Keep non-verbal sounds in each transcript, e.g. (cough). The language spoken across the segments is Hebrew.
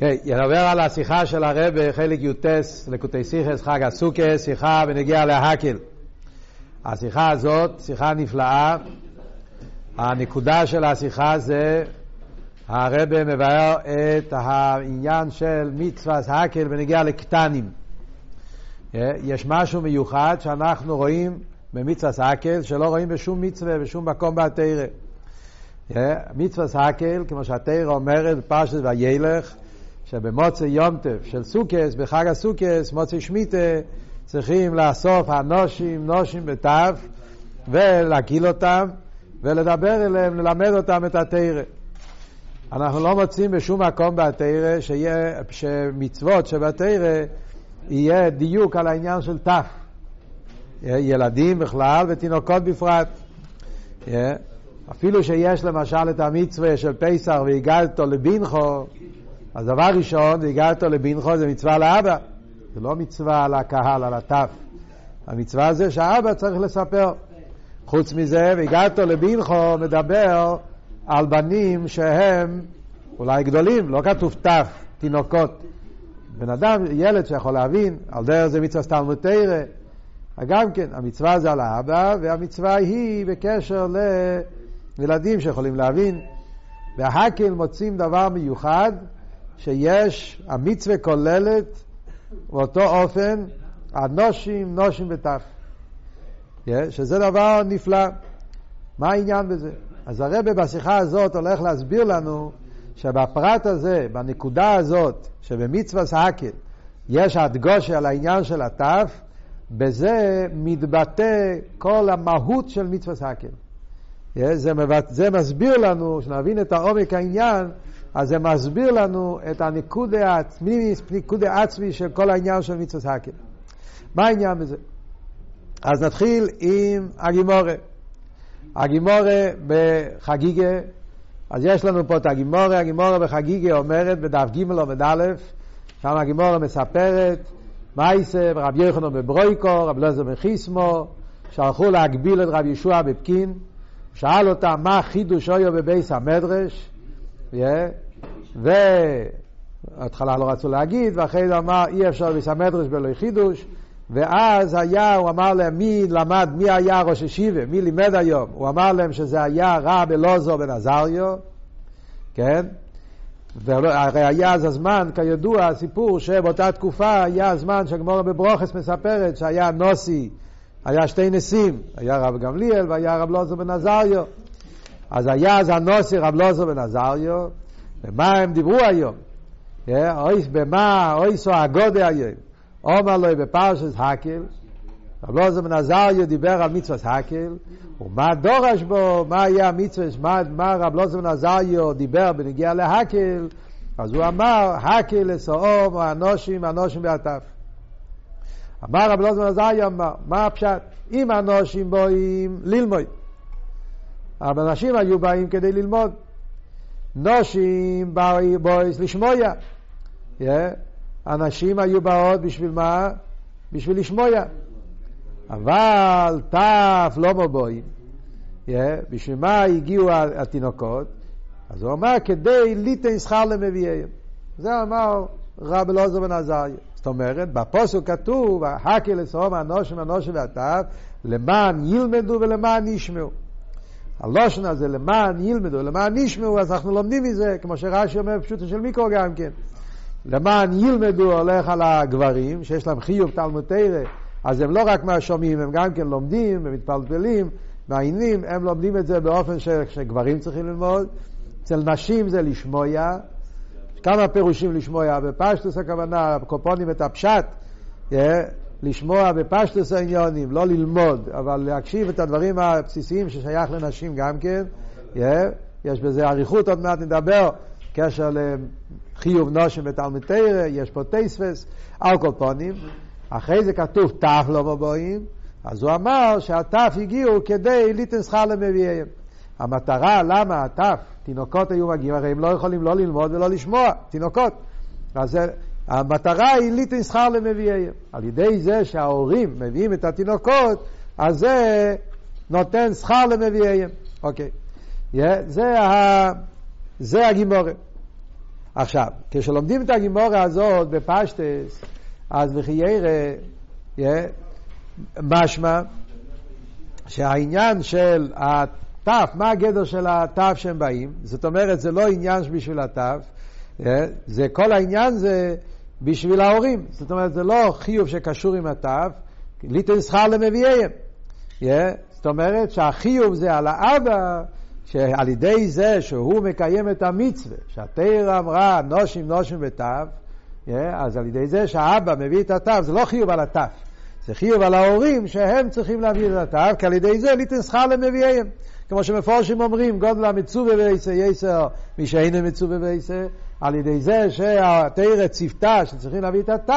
ידבר על השיחה של הרב חלק י"ט, לקוטי סיכס, חג הסוכס, שיחה בנגיע להקל. השיחה הזאת, שיחה נפלאה. הנקודה של השיחה זה, הרב מבאר את העניין של מצווה הקל בנגיע לקטנים. יש משהו מיוחד שאנחנו רואים במצווה הקל שלא רואים בשום מצווה, בשום מקום בתרא. מצווה הקל, כמו שהתרא אומרת בפרשת וילך, שבמוצא יום טף של סוכס, בחג הסוכס, מוצא שמיטה, צריכים לאסוף הנושים, נושים בתו, ולהקיל אותם, ולדבר אליהם, ללמד אותם את התרא. אנחנו לא מוצאים בשום מקום בתרא שמצוות שבתרא יהיה דיוק על העניין של תו. ילדים בכלל ותינוקות בפרט. אפילו שיש למשל את המצווה של פסח והגעתו לבינכו, אז דבר ראשון, והגעת לבינכו זה מצווה לאבא, זה לא מצווה לקהל, על הטף. המצווה זה שהאבא צריך לספר. חוץ מזה, והגעת לבינכו מדבר על בנים שהם אולי גדולים, לא כתוב טף, תינוקות. בן אדם, ילד שיכול להבין, על דרך זה מצווה סתלמוד תרא. גם כן, המצווה זה על האבא, והמצווה היא בקשר לילדים שיכולים להבין. בהקל מוצאים דבר מיוחד, שיש, המצווה כוללת באותו אופן הנושים, נושים וטף. שזה דבר נפלא. מה העניין בזה? אז הרבה בשיחה הזאת הולך להסביר לנו שבפרט הזה, בנקודה הזאת, שבמצווה סהקל יש הדגושה על העניין של הטף, בזה מתבטא כל המהות של מצווה סהקל. זה, זה מסביר לנו, שנבין את העומק העניין, אז זה מסביר לנו את הנקודה העצמי, נקודה עצמי של כל העניין של מצווה סאקל. מה העניין בזה? אז נתחיל עם הגימורה. הגימורה בחגיגה, אז יש לנו פה את הגימורה, הגימורה בחגיגה אומרת בדף ג' או בד', שם הגימורה מספרת, מייסה ורב יוחנן בברויקו, רב לזר בחיסמו, שהלכו להגביל את רב ישוע בפקין, שאל אותם מה חידוש אויו בבייס המדרש, yeah, והתחלה לא רצו להגיד, ואחרי זה אמר אי אפשר לסמדרש בלא חידוש, ואז היה, הוא אמר להם מי למד, מי היה ראש השיבה, מי לימד היום, הוא אמר להם שזה היה רב אלעזר בן עזריו, כן? והרי היה אז הזמן, כידוע, הסיפור שבאותה תקופה היה הזמן שהגמורה בברוכס מספרת שהיה נוסי, היה שתי נשיאים, היה רב גמליאל והיה רב לוזר בן עזריו. אז היה אז הנוסי רב לוזר בן עזריו, ומה הם דיברו היום? אויס במה, אויס או הגודה היום. אומר לו בפרשת הקל, רב לוזר בן עזריה דיבר על מצוות הקל, ומה דורש בו, מה היה המצווה, מה, מה רב לוזר בן עזריה דיבר בנגיע להקל, אז הוא אמר, הקל לסאום, או אנושים, אנושים בעטף. אמר רב לוזר בן עזריה, מה הפשט? אם אנושים באים ללמוד. אבל אנשים היו באים כדי ללמוד. נושים בויס לשמויה. אנשים היו באות בשביל מה? בשביל לשמויה. אבל תף לא מבואים. בשביל מה הגיעו התינוקות? אז הוא אמר כדי ליתן שכר למביאיהם. זה אמר רב אלעזר בן עזריה. זאת אומרת, בפוסק כתוב, החכי לסרום הנושם הנושם והטף, למען ילמדו ולמען ישמעו. הלושן הזה למען ילמדו, למען נשמעו, אז אנחנו לומדים מזה, כמו שרש"י אומר פשוטו של מיקרו גם כן. למען ילמדו הולך על הגברים, שיש להם חיוב תלמוד תרא, אז הם לא רק מהשומעים, הם גם כן לומדים, הם מתפלפלים, מעיינים, הם לומדים את זה באופן ש... שגברים צריכים ללמוד. אצל נשים זה לשמוע, כמה פירושים לשמוע, בפשטוס הכוונה, קופונים את הפשט, לשמוע בפשטוס העניונים, לא ללמוד, אבל להקשיב את הדברים הבסיסיים ששייך לנשים גם כן. יש בזה אריכות, עוד מעט נדבר, קשר לחיוב נושם ותלמיד תרא, יש פה טייספס, על כל פונים. אחרי זה כתוב תף לא מבואים, אז הוא אמר שהתף הגיעו כדי ליתן שכר למביאיהם. המטרה, למה התף, תינוקות היו מגיעים, הרי הם לא יכולים לא ללמוד ולא לשמוע, תינוקות. אז המטרה היא ליתן שכר למביאיהם. על ידי זה שההורים מביאים את התינוקות, אז זה נותן שכר למביאיהם. אוקיי. זה, ה... זה הגימורה. עכשיו, כשלומדים את הגימורה הזאת בפשטס, אז לחיירה, משמע שהעניין של התף, מה הגדר של התף שהם באים? זאת אומרת, זה לא עניין בשביל התף, זה כל העניין זה בשביל ההורים. זאת אומרת, זה לא חיוב שקשור עם התף, ליטן שכר למביאיהם. זאת אומרת שהחיוב זה על האבא, שעל ידי זה שהוא מקיים את המצווה, שהתרא אמרה נושים נושים בתו, אז על ידי זה שהאבא מביא את התו, זה לא חיוב על התו, זה חיוב על ההורים שהם צריכים להביא את התו, כי על ידי זה ליתן שכר למביאיהם. כמו שמפורשים אומרים, גודל המצווה יסר מי שאינו מצווה וייסר, על ידי זה שהתרא ציוותה שצריכים להביא את התו,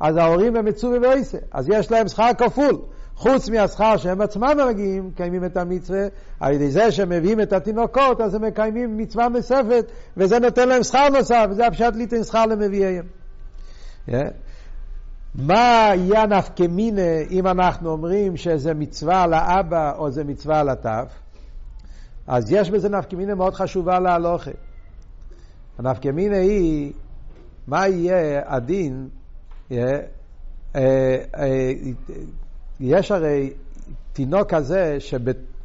אז ההורים במצווה וייסר, אז יש להם שכר כפול. חוץ מהשכר שהם עצמם מגיעים, מקיימים את המצווה, על ידי זה שהם מביאים את התינוקות, אז הם מקיימים מצווה נוספת, וזה נותן להם שכר נוסף, וזה הפשט ליתן שכר למביאיהם. Yeah. מה יהיה הנפקמינה אם אנחנו אומרים שזה מצווה לאבא או זה מצווה לתו? אז יש בזה נפקמינה מאוד חשובה להלוכה. הנפקמינה היא, מה יהיה הדין, yeah, uh, uh, יש הרי תינוק כזה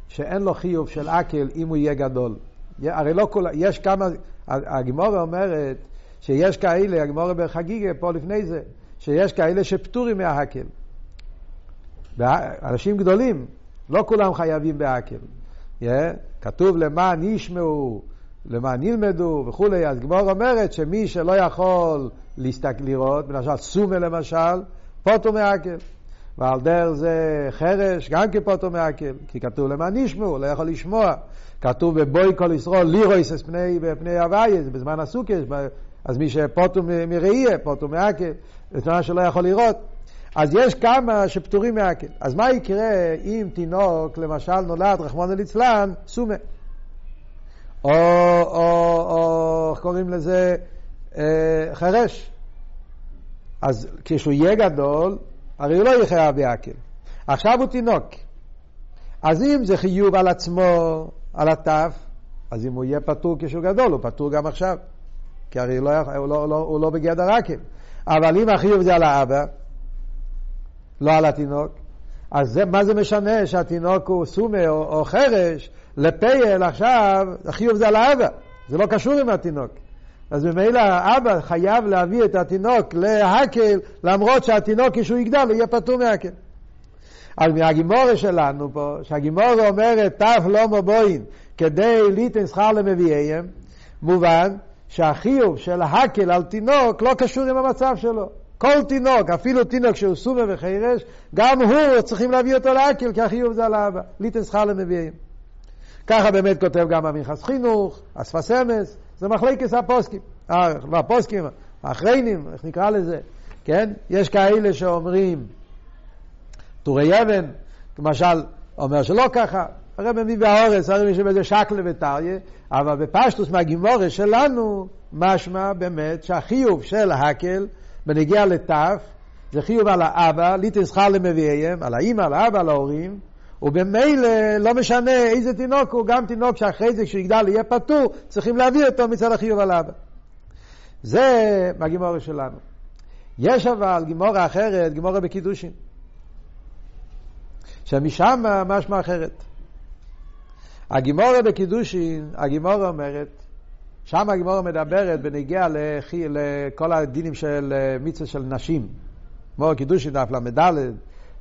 שאין לו חיוב של אקל אם הוא יהיה גדול. הרי לא כל... יש כמה... הגמורה אומרת שיש כאלה, הגמורה בחגיגה פה לפני זה, שיש כאלה שפטורים מהאקל. אנשים גדולים, לא כולם חייבים. Yeah, כתוב למען ישמעו, למען ילמדו וכולי, אז גמור אומרת שמי שלא יכול להסתכל, לראות, למשל סומה למשל, פוטו מהאקל. ועל דרך זה חרש, גם כפוטו מעקל, כי כתוב למען ישמעו, לא יכול לשמוע. כתוב בבוי כל ישרול, לירויס אס פני, פני זה בזמן הסוכס, אז מי שפוטו מראייה, פוטו מעקל, בזמן שלא יכול לראות. אז יש כמה שפטורים מעקל. אז מה יקרה אם תינוק, למשל, נולד, רחמון ליצלן, סומה? או, או, או, איך קוראים לזה? אה, חרש. אז כשהוא יהיה גדול, הרי הוא לא יהיה חייב בעקל. עכשיו הוא תינוק. אז אם זה חיוב על עצמו, על התף, אז אם הוא יהיה פטור כשהוא גדול, הוא פטור גם עכשיו. כי הרי הוא לא, הוא לא, לא, הוא לא בגדר עקל. אבל אם החיוב זה על האבא, לא על התינוק, אז זה, מה זה משנה שהתינוק הוא סומה או, או חרש, לפייל עכשיו, החיוב זה על האבא. זה לא קשור עם התינוק. אז ממילא האבא חייב להביא את התינוק להקל, למרות שהתינוק כשהוא יגדל הוא יהיה פטור מהקל. אז מהגימורה שלנו פה, שהגימורה אומרת תף לא מבוין כדי ליתן שכר למביאיהם, מובן שהחיוב של הקל על תינוק לא קשור עם המצב שלו. כל תינוק, אפילו תינוק שהוא סומה וחירש, גם הוא צריכים להביא אותו להקל, כי החיוב זה על האבא, ליתן שכר למביאים. ככה באמת כותב גם המנחס חינוך, אספס אמס, זה מחלקס הפוסקים, אה, הפוסקים, האחריינים, איך נקרא לזה, כן? יש כאלה שאומרים טורי אבן, למשל, אומר שלא ככה, הרב מביא באורס, הרי מי בזה שקלה וטריה, אבל בפשטוס מהגימורה שלנו, משמע באמת שהחיוב של הקל בנגיע לטף, זה חיוב על האבא, ליטן שכר למביאיהם, על האימא, על האבא, על ההורים, ובמילא לא משנה איזה תינוק הוא, גם תינוק שאחרי זה כשהוא יגדל יהיה פטור, צריכים להביא אותו מצד החיוב על אבא. זה מהגימורה שלנו. יש אבל גימורה אחרת, גימורה בקידושין. שמשם משמע אחרת. הגימורה בקידושין, הגימורה אומרת, שם הגימורה מדברת בנגיע לכל הדינים של אה, מצווה של נשים. כמו קידושין דף ל"ד,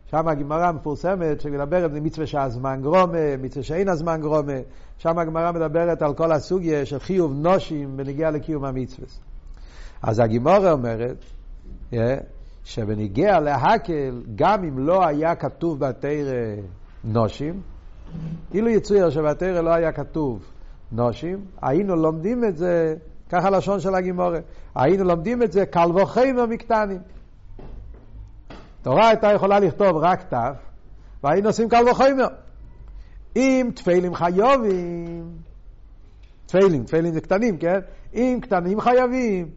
שם הגמרא המפורסמת שמדברת במצווה שהזמן גרומה, מצווה שאין הזמן גרומה, שם הגמרא מדברת על כל הסוגיה של חיוב נושים בנגיע לקיום המצווה. אז הגמרא אומרת yeah, שבנגיע להקל, גם אם לא היה כתוב בתרא נושים, אילו יצויר שבתרא לא היה כתוב נושים, היינו לומדים את זה, ככה לשון של הגמרא, היינו לומדים את זה קל וחמר מקטנים. תורה הייתה יכולה לכתוב רק ת', והיינו עושים קל וחומר. אם תפלים חיובים, תפלים, תפלים זה קטנים, כן? אם קטנים חייבים,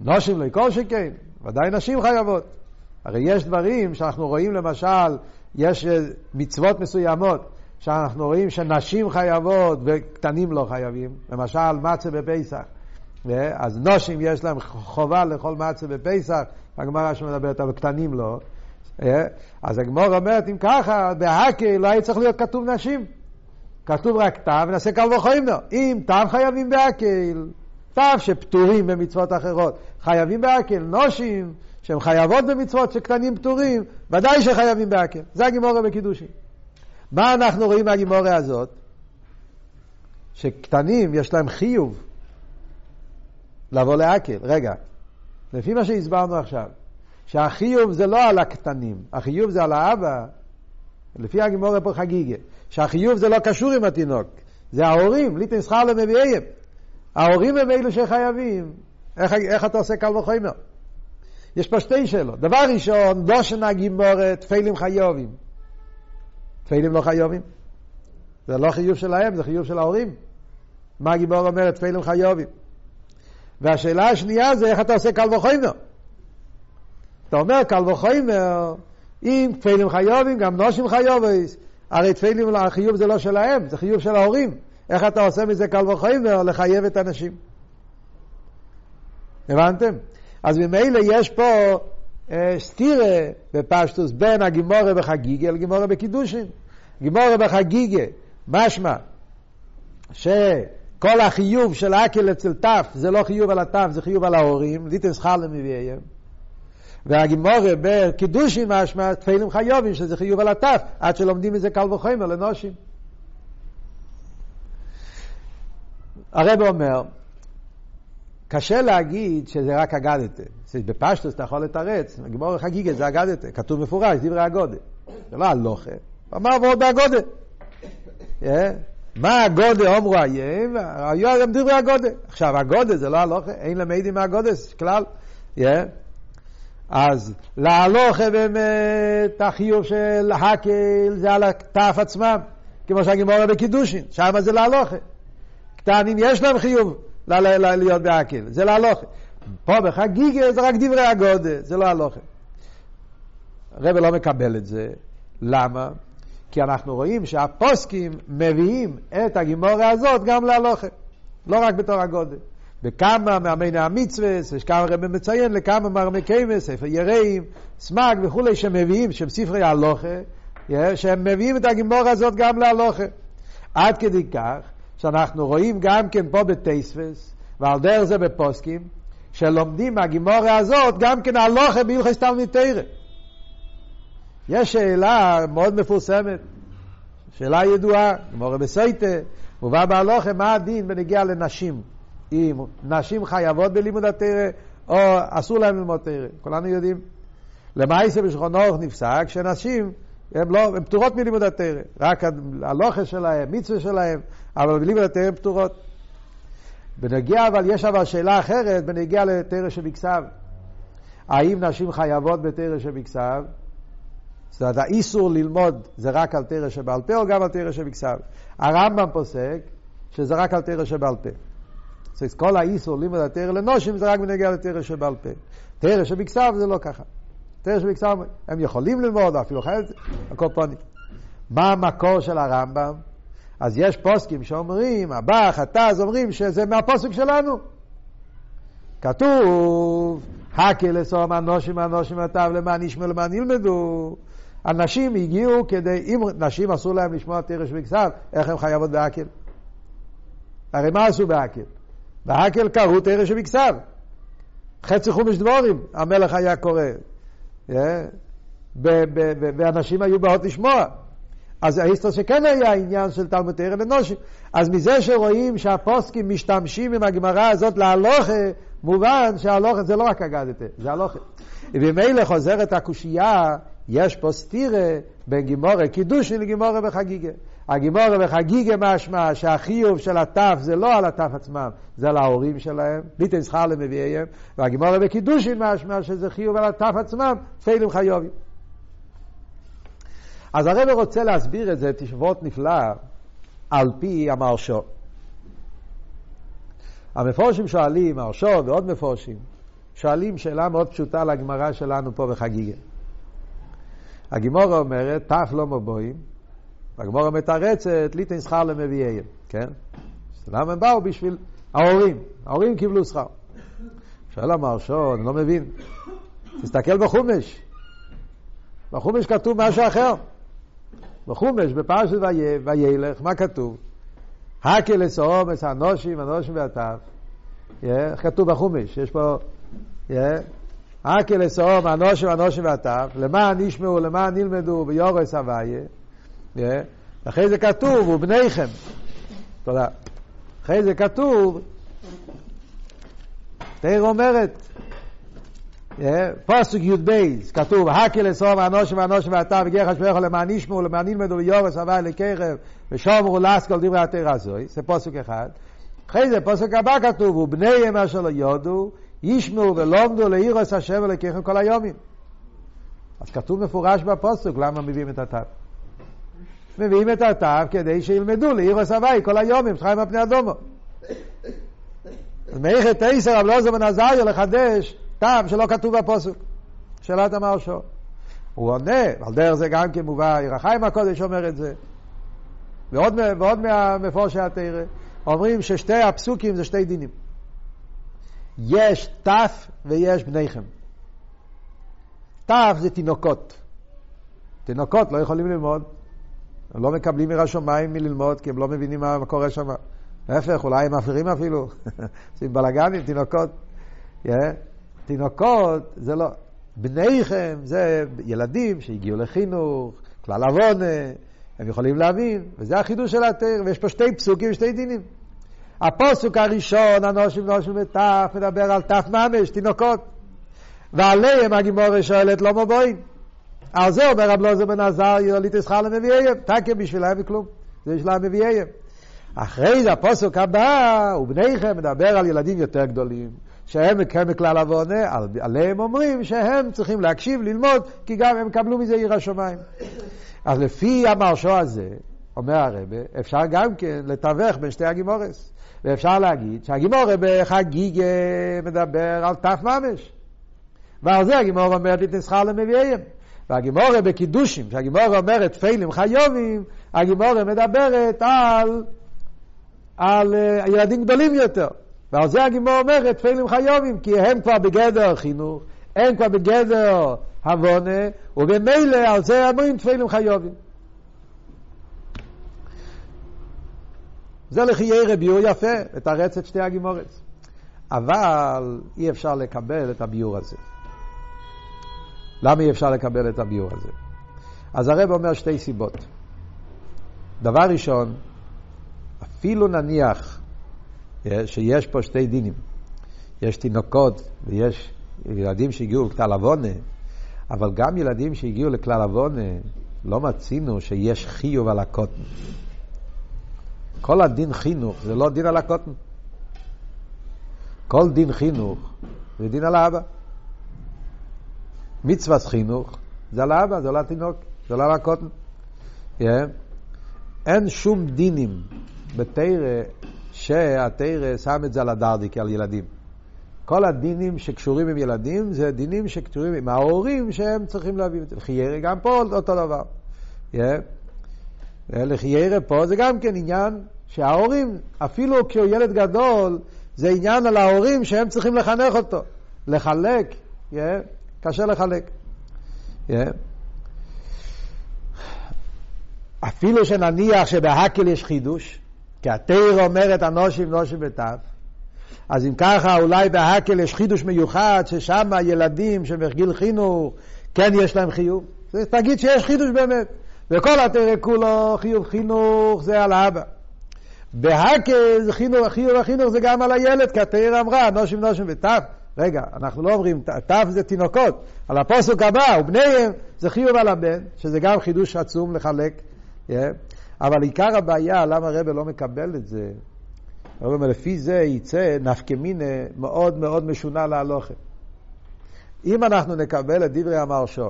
נושים לא כל שכן, ודאי נשים חייבות. הרי יש דברים שאנחנו רואים למשל, יש אה, מצוות מסוימות שאנחנו רואים שנשים חייבות וקטנים לא חייבים, למשל מצה בפסח. אז נושים יש להם חובה לאכול מצה בפסח, הגמרא שמדברת על קטנים לא. אז הגמור אומרת, אם ככה, בהקל לא היה צריך להיות כתוב נשים. כתוב רק תו, ונעשה קל וחומר. אם תו חייבים בהקל, תו שפטורים במצוות אחרות, חייבים בהקל. נושים שהן חייבות במצוות שקטנים פטורים, ודאי שחייבים בהקל. זה הגימורה בקידושין. מה אנחנו רואים מהגימורה הזאת? שקטנים יש להם חיוב לבוא להקל. רגע, לפי מה שהסברנו עכשיו, שהחיוב זה לא על הקטנים, החיוב זה על האבא, לפי הגימורה פה חגיגה, שהחיוב זה לא קשור עם התינוק, זה ההורים, ליטן שכר למביאיהם. ההורים הם אלו שחייבים. איך, איך אתה עושה קל וחומר? יש פה שתי שאלות. דבר ראשון, דושן הגימורת, תפלים חיובים. תפלים לא חיובים? זה לא חיוב שלהם, זה חיוב של ההורים. מה הגיבור אומרת? תפלים חיובים. והשאלה השנייה זה איך אתה עושה קל וחומר. אתה אומר קל וחומר, אם תפלים חיובים, גם נושים חיובים. הרי תפלים, החיוב זה לא שלהם, זה חיוב של ההורים. איך אתה עושה מזה קל וחומר לחייב את הנשים? הבנתם? אז ממילא יש פה סתירה בפשטוס בין הגימורה בחגיגה לגימורה בקידושין. גימורה בחגיגה, משמע שכל החיוב של האקל אצל תף זה לא חיוב על התף, זה חיוב על ההורים, ליטן שכר למביאיהם. והגימורה בקידושין משמע תפלים חיובים שזה חיוב על התף, עד שלומדים מזה קל וחומר לנושים. הרב אומר, קשה להגיד שזה רק אגדתה. בפשטוס אתה יכול לתרץ, גמור חגיגה זה אגדתה, כתוב מפורש, דברי הגודל. זה לא הלוכה, הוא אמר ועוד הגודל. אה? מה הגודל אומרו איים? היו גם דברי הגודל. עכשיו, הגודל זה לא הלוכה, אין למדים מהגודל, כלל. אז להלוכה באמת, החיוב של הקל זה על הכתף עצמם, כמו שהגימורה בקידושין, שם זה להלוכה. קטנים יש להם חיוב. להיות בהקל, זה להלוכה. פה בחגיגה זה רק דברי הגודל, זה לא הלוכה. הרב לא מקבל את זה. למה? כי אנחנו רואים שהפוסקים מביאים את הגימורה הזאת גם להלוכה, לא רק בתור הגודל. בכמה מאמני המצווה, יש כמה רבי מציין לכמה מאמני קיימס, ספר יראים, סמ"ג וכולי, שמביאים, שהם ספרי הלוכה, שהם מביאים את הגימורה הזאת גם להלוכה. עד כדי כך שאנחנו רואים גם כן פה בטייספס, ועל דרך זה בפוסקים, שלומדים מהגימורה הזאת גם כן הלוכה בהלכס תלמיד תרא. יש שאלה מאוד מפורסמת, שאלה ידועה, גמורה בסייטה, מובא בהלוכה מה הדין בנגיע לנשים, אם נשים חייבות בלימוד התרא או אסור להם ללמוד תרא, כולנו יודעים. למעשה אורך נפסק שנשים הן לא, הן פטורות מלימוד התרא, רק הלוכה שלהם, מצווה שלהם, אבל בלימוד התרא הן פטורות. בנגיע, אבל יש אבל שאלה אחרת בנגיע לתרא שבכסב. האם נשים חייבות בתרא שבכסב? זאת אומרת, האיסור ללמוד זה רק על תרא שבעל פה או גם על תרא שבכסב? הרמב"ם פוסק שזה רק על תרא שבעל פה. כל האיסור לימוד התרא לנושים זה רק בנגיע לתרא שבעל פה. תרא שבכסב זה לא ככה. תראה שבקצר הם יכולים ללמוד, אפילו חייב, הכל פונים. מה המקור של הרמב"ם? אז יש פוסקים שאומרים, הבא, חטאז, אומרים שזה מהפוסק שלנו. כתוב, הקל אסום אנושים אנושים עתיו למען ישמעו למען ילמדו. אנשים הגיעו כדי, אם נשים אסור להם לשמוע תרש וכסף, איך הם חייבות בהקל? הרי מה עשו בהקל? בהקל קראו תרש וכסף. חצי חומש דבורים, המלך היה קורא. ואנשים היו באות לשמוע. אז ההיסטר שכן היה עניין של תלמוד תרא לנושים. אז מזה שרואים שהפוסקים משתמשים עם הגמרא הזאת להלוכה, מובן שההלוכה זה לא רק אגדתה, זה הלוכה. וממילא חוזרת הקושייה, יש פה סתירה בין גימורי קידושין לגימורי בחגיגה. הגימורי בחגיגה משמע שהחיוב של הטף זה לא על הטף עצמם, זה על ההורים שלהם, ביטן שכר למביאיהם, והגימורי בקידושין משמע שזה חיוב על הטף עצמם, תפילם חיובים. אז הרב רוצה להסביר את זה, תשבות נפלא, על פי המרשו. המפורשים שואלים, מרשו ועוד מפורשים, שואלים שאלה מאוד פשוטה לגמרא שלנו פה בחגיגה. הגימורה אומרת, תף לא מבואים, והגמורה מתרצת, ליטן שכר למביאיהם, כן? למה הם באו? בשביל ההורים, ההורים קיבלו שכר. שואל המהרשון, אני לא מבין. תסתכל בחומש. בחומש כתוב משהו אחר. בחומש, בפרשת וילך, מה כתוב? הקל לסעומס, הנושים, הנושים והטף. איך כתוב בחומש? יש פה... הקל לסעום, הנושים, הנושים והטף. למען ישמעו, למען ילמדו, ויורס הוויה. אחרי זה כתוב, ובניכם. תודה. אחרי זה כתוב, תאיר אומרת, פסוק י"ב, כתוב, הקל אסור ואנושים ואנושים ואתה וגר חשבך למען ישמעו למען ילמדו ויורס הווה לקרב ושומרו לסקול דברי התרא הזוי, זה פסוק אחד. אחרי זה פסוק הבא כתוב, ובניהם אשר לא יודו, ישמעו ולומדו לעירוס השם ולקרב כל היומים. אז כתוב מפורש בפסוק, למה מביאים את התו? מביאים את התו כדי שילמדו לעירוס הוואי כל היומים, חיים על פני אדומו. אז מעריך את עשר רב לוזר בן עזריה לחדש טעם שלא כתוב בפוסק. שאלת המרשו. הוא עונה, על דרך זה גם כן מובא, ירחיים הקודש אומר את זה. ועוד, ועוד מהמפורשי התרא, אומרים ששתי הפסוקים זה שתי דינים. יש תף ויש בניכם. תף זה תינוקות. תינוקות לא יכולים ללמוד. הם לא מקבלים מרשומיים מללמוד כי הם לא מבינים מה קורה שם. להפך, אולי הם מפריעים אפילו. (laughs) עושים בלאגנים, תינוקות. Yeah. תינוקות זה לא. בניכם זה ילדים שהגיעו לחינוך, כלל עוונה, הם יכולים להבין, וזה החידוש של התר, ויש פה שתי פסוקים ושתי דינים. הפוסק הראשון, הנושים נושים וטף, מדבר על טף ממש, תינוקות. ועליהם הגימורה שואלת לא מבואים. על זה אומר רב לוזר בן עזר, יוליט ישחר למביאיהם, תקם בשבילם וכלום. זה בשביל המביאיהם. אחרי זה הפוסק הבא, ובניכם מדבר על ילדים יותר גדולים. שהם מקיים בכלל עוונה, עליהם אומרים שהם צריכים להקשיב, ללמוד, כי גם הם קבלו מזה עיר השמיים. אז לפי המרשו הזה, אומר הרבה, אפשר גם כן לתווך בין שתי הגימורס. ואפשר להגיד שהגימורה בחגיגה מדבר על תף ממש. ועל זה הגימורה אומרת התנסחר למביאיהם. והגימורה בקידושים, שהגימורה אומרת פיילים חיובים, הגימורה מדברת על, על uh, ילדים גדולים יותר. ועל זה הגימור אומרת תפילין חיובים, כי הם כבר בגדר חינוך, הם כבר בגדר הבונה, ובמילא על זה אומרים תפילין חיובים. זה לחיי ביור יפה, את הרצת שתי הגימורץ. אבל אי אפשר לקבל את הביור הזה. למה אי אפשר לקבל את הביור הזה? אז הרב אומר שתי סיבות. דבר ראשון, אפילו נניח שיש פה שתי דינים. יש תינוקות ויש ילדים שהגיעו לכלל עוונה, אבל גם ילדים שהגיעו לכלל עוונה, לא מצינו שיש חיוב על הקוטן. כל הדין חינוך זה לא דין על הקוטן. כל דין חינוך זה דין על האבא. מצוות חינוך זה על האבא, זה על התינוק, זה על הקוטן. Yeah. אין שום דינים בתרא שהתרא שם את זה על הדרדיקי, על ילדים. כל הדינים שקשורים עם ילדים זה דינים שקשורים עם ההורים שהם צריכים להביא את זה. לחיירה גם פה אותו דבר. Yeah. לחיירה פה זה גם כן עניין שההורים, אפילו כשהוא ילד גדול, זה עניין על ההורים שהם צריכים לחנך אותו. לחלק, yeah. קשה לחלק. Yeah. אפילו שנניח שבהקל יש חידוש, כי התיר אומרת הנושים נושים בתו. אז אם ככה, אולי בהקל יש חידוש מיוחד, ששם הילדים שבגיל חינוך, כן יש להם חיוב. תגיד שיש חידוש באמת. וכל התרא כולו חיוב חינוך זה על האבא. בהקל חינוך, חיוב החינוך זה גם על הילד, כי התרא אמרה, נושים נושים בתו. רגע, אנחנו לא אומרים, תו זה תינוקות. על הפוסק הבא, ובניהם, זה חיוב על הבן, שזה גם חידוש עצום לחלק. Yeah. אבל עיקר הבעיה, למה הרב לא מקבל את זה, אומר, לפי זה יצא נפקמינה מאוד מאוד משונה להלוכה. אם אנחנו נקבל את דברי המרשו,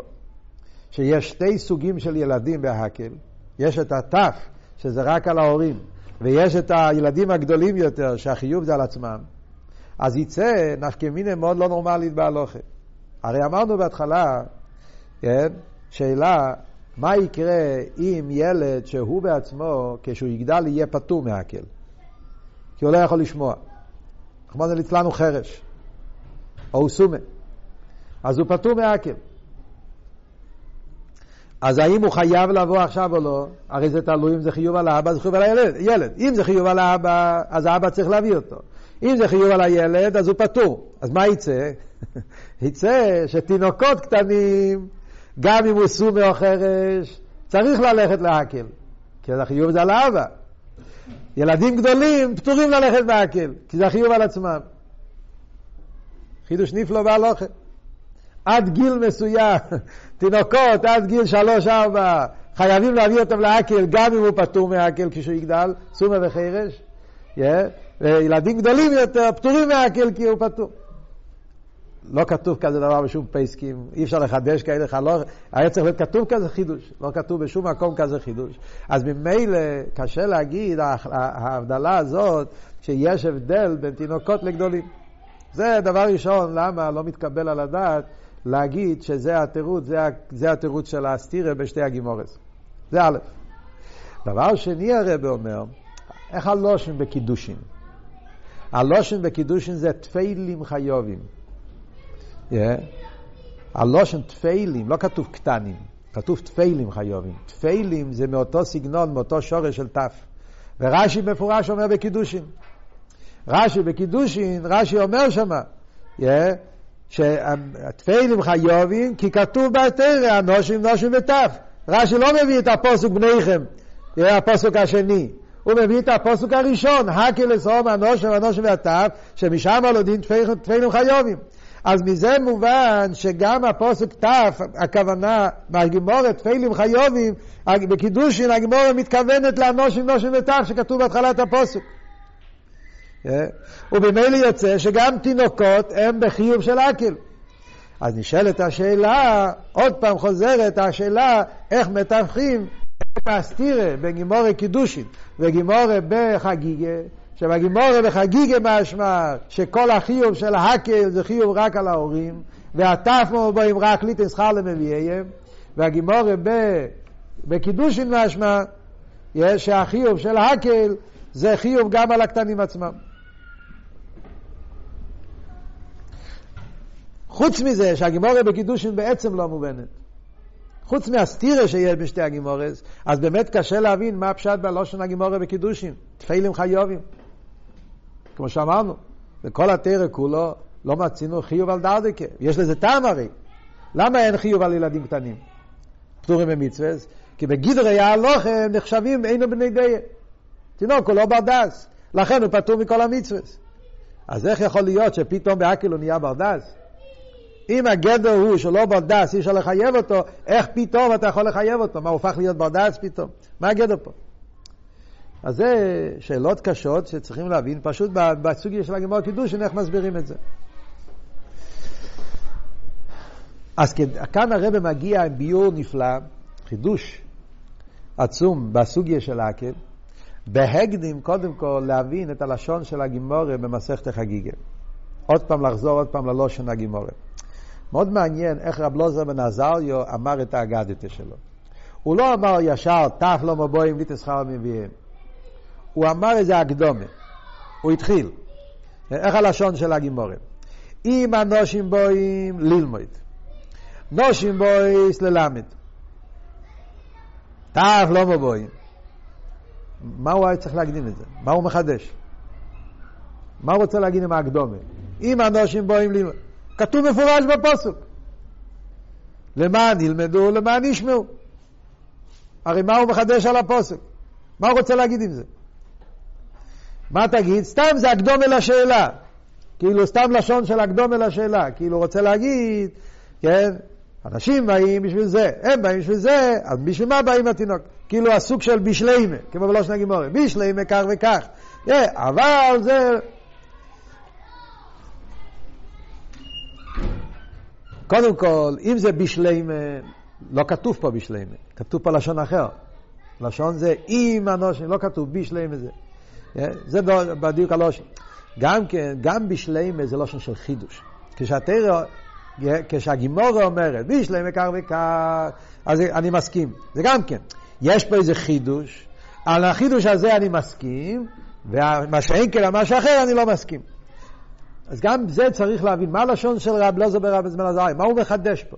שיש שתי סוגים של ילדים בהקל, יש את הטף, שזה רק על ההורים, ויש את הילדים הגדולים יותר, שהחיוב זה על עצמם, אז יצא נפקמינה מאוד לא נורמלית בהלוכה. הרי אמרנו בהתחלה, כן, שאלה, מה יקרה אם ילד שהוא בעצמו, כשהוא יגדל, יהיה פטור מהקל? כי הוא לא יכול לשמוע. רחמנא ליצלן הוא חרש, או הוא סומה. אז הוא פטור מעקל. אז האם הוא חייב לבוא עכשיו או לא? הרי זה תלוי אם זה חיוב על האבא, זה חיוב על הילד. ילד. אם זה חיוב על האבא, אז האבא צריך להביא אותו. אם זה חיוב על הילד, אז הוא פטור. אז מה יצא? (laughs) יצא שתינוקות קטנים, גם אם הוא סומי או חרש, צריך ללכת להקל. כי החיוב זה על האבא. ילדים גדולים פטורים ללכת בהקל, כי זה החיוב על עצמם. חידוש נפלא בהלוכה. עד גיל מסוים, (laughs) תינוקות עד גיל שלוש-ארבע, חייבים להביא אותם לעקל גם אם הוא פטור מהעקל כשהוא יגדל, סומה וחרש. Yeah. וילדים גדולים יותר פטורים מהעקל כי הוא פטור. לא כתוב כזה דבר בשום פייסקים, אי אפשר לחדש כאלה חלוך, היה צריך להיות כתוב כזה חידוש, לא כתוב בשום מקום כזה חידוש. אז ממילא קשה להגיד ההבדלה הזאת שיש הבדל בין תינוקות לגדולים. זה דבר ראשון, למה לא מתקבל על הדעת להגיד שזה התירוץ, זה, זה התירוץ של הסטירה בשתי הגימורס. זה א'. דבר שני הרב אומר, איך הלושן בקידושין? הלושן בקידושין זה תפיילים חיובים. Yeah. הלושן תפיילים, לא כתוב קטנים, כתוב תפיילים חיובים. תפיילים זה מאותו סגנון, מאותו שורש של תף. ורש"י מפורש אומר בקידושין. רש"י בקידושין, רש"י אומר שמה, yeah, שהתפיילים חיובים, כי כתוב בתרא, אנושים נושים וטף. רש"י לא מביא את הפוסק בניכם, הפוסק השני. הוא מביא את הפוסק הראשון, הקל לסום אנושים ואנושים וטף, שמשם לודין תפיילים חיובים. אז מזה מובן שגם הפוסק תף, הכוונה, מהגימורת, תפיילים חיובים, בקידושין הגימורת מתכוונת לאנושים נושים וטף, שכתוב בהתחלת הפוסק. אה? ובמילא יוצא שגם תינוקות הם בחיוב של אקל. אז נשאלת השאלה, עוד פעם חוזרת השאלה, איך מתווכים הסתירה בין גימורי קידושין וגימורי בחגיגה, שבגימורי בחגיגה משמע שכל החיוב של האקל זה חיוב רק על ההורים, והטפמו בהם רק ליטן שכר למביאיהם, והגימורי בקידושין משמע שהחיוב של האקל זה חיוב גם על הקטנים עצמם. חוץ מזה שהגימורה בקידושין בעצם לא מובנת. חוץ מהסתירה שיש בשתי הגימורס, אז באמת קשה להבין מה הפשט בלושן הגימורה בקידושין. תפיילים חיובים. כמו שאמרנו, בכל התרא כולו לא מצינו חיוב על דרדקה. יש לזה טעם הרי. למה אין חיוב על ילדים קטנים? פטורים במצווה? כי בגדרי ההלוך הם נחשבים אינו בני דיה. תינוק הוא לא בר דס, לכן הוא פטור מכל המצווה. אז איך יכול להיות שפתאום בהקהל הוא נהיה בר דעת? אם הגדר הוא שלא בר דעת, אי אפשר לחייב אותו, איך פתאום אתה יכול לחייב אותו? מה, הוא הופך להיות בר דעת פתאום? מה הגדר פה? אז זה שאלות קשות שצריכים להבין פשוט בסוגיה של הגמרא קידושין, איך מסבירים את זה. אז כאן הרבי מגיע עם ביאור נפלא, חידוש עצום בסוגיה של העקב, בהקדים קודם כל להבין את הלשון של הגימורה במסכת החגיגה. עוד פעם לחזור עוד פעם ללושן הגימורה. מאוד מעניין איך רב לוזר בן עזריו אמר את האגדתה שלו. הוא לא אמר ישר, תף לא מבואים שכר מביאים. הוא אמר איזה הקדומה. הוא התחיל. איך הלשון של הגימורים? אם הנושים בואים ללמוד. נושים בויס ללמד. תף לא מבואים. מה הוא היה צריך להקדים את זה? מה הוא מחדש? מה הוא רוצה להגיד עם ההקדומה? אם הנושים בואים ללמוד. כתוב מפורש בפוסוק. למען ילמדו, למען ישמעו. הרי מה הוא מחדש על הפוסק? מה הוא רוצה להגיד עם זה? מה תגיד? סתם זה הקדום אל השאלה. כאילו סתם לשון של הקדום אל השאלה. כאילו רוצה להגיד, כן, אנשים באים בשביל זה, הם באים בשביל זה, אז בשביל מה באים התינוק? כאילו הסוג של בישליימה, כמו בלושן הגימורי, בישליימה כך וכך. Yeah, אבל זה קודם כל, אם זה בשלמה, לא כתוב פה בשלמה, כתוב פה לשון אחר. לשון זה אם הנושן, לא כתוב בשלמה זה. אה, זה בדיוק הלושן. גם כן, גם בשלמה זה לשון של חידוש. כשהתרא, אה, כשהגימורה אומרת, בשלמה כך וכך, אז אני מסכים. זה גם כן. יש פה איזה חידוש, על החידוש הזה אני מסכים, ומה שאין כן על משהו אחר אני לא מסכים. אז גם זה צריך להבין, מה הלשון של רב לוזר ברב זמן עזריה, מה הוא מחדש פה?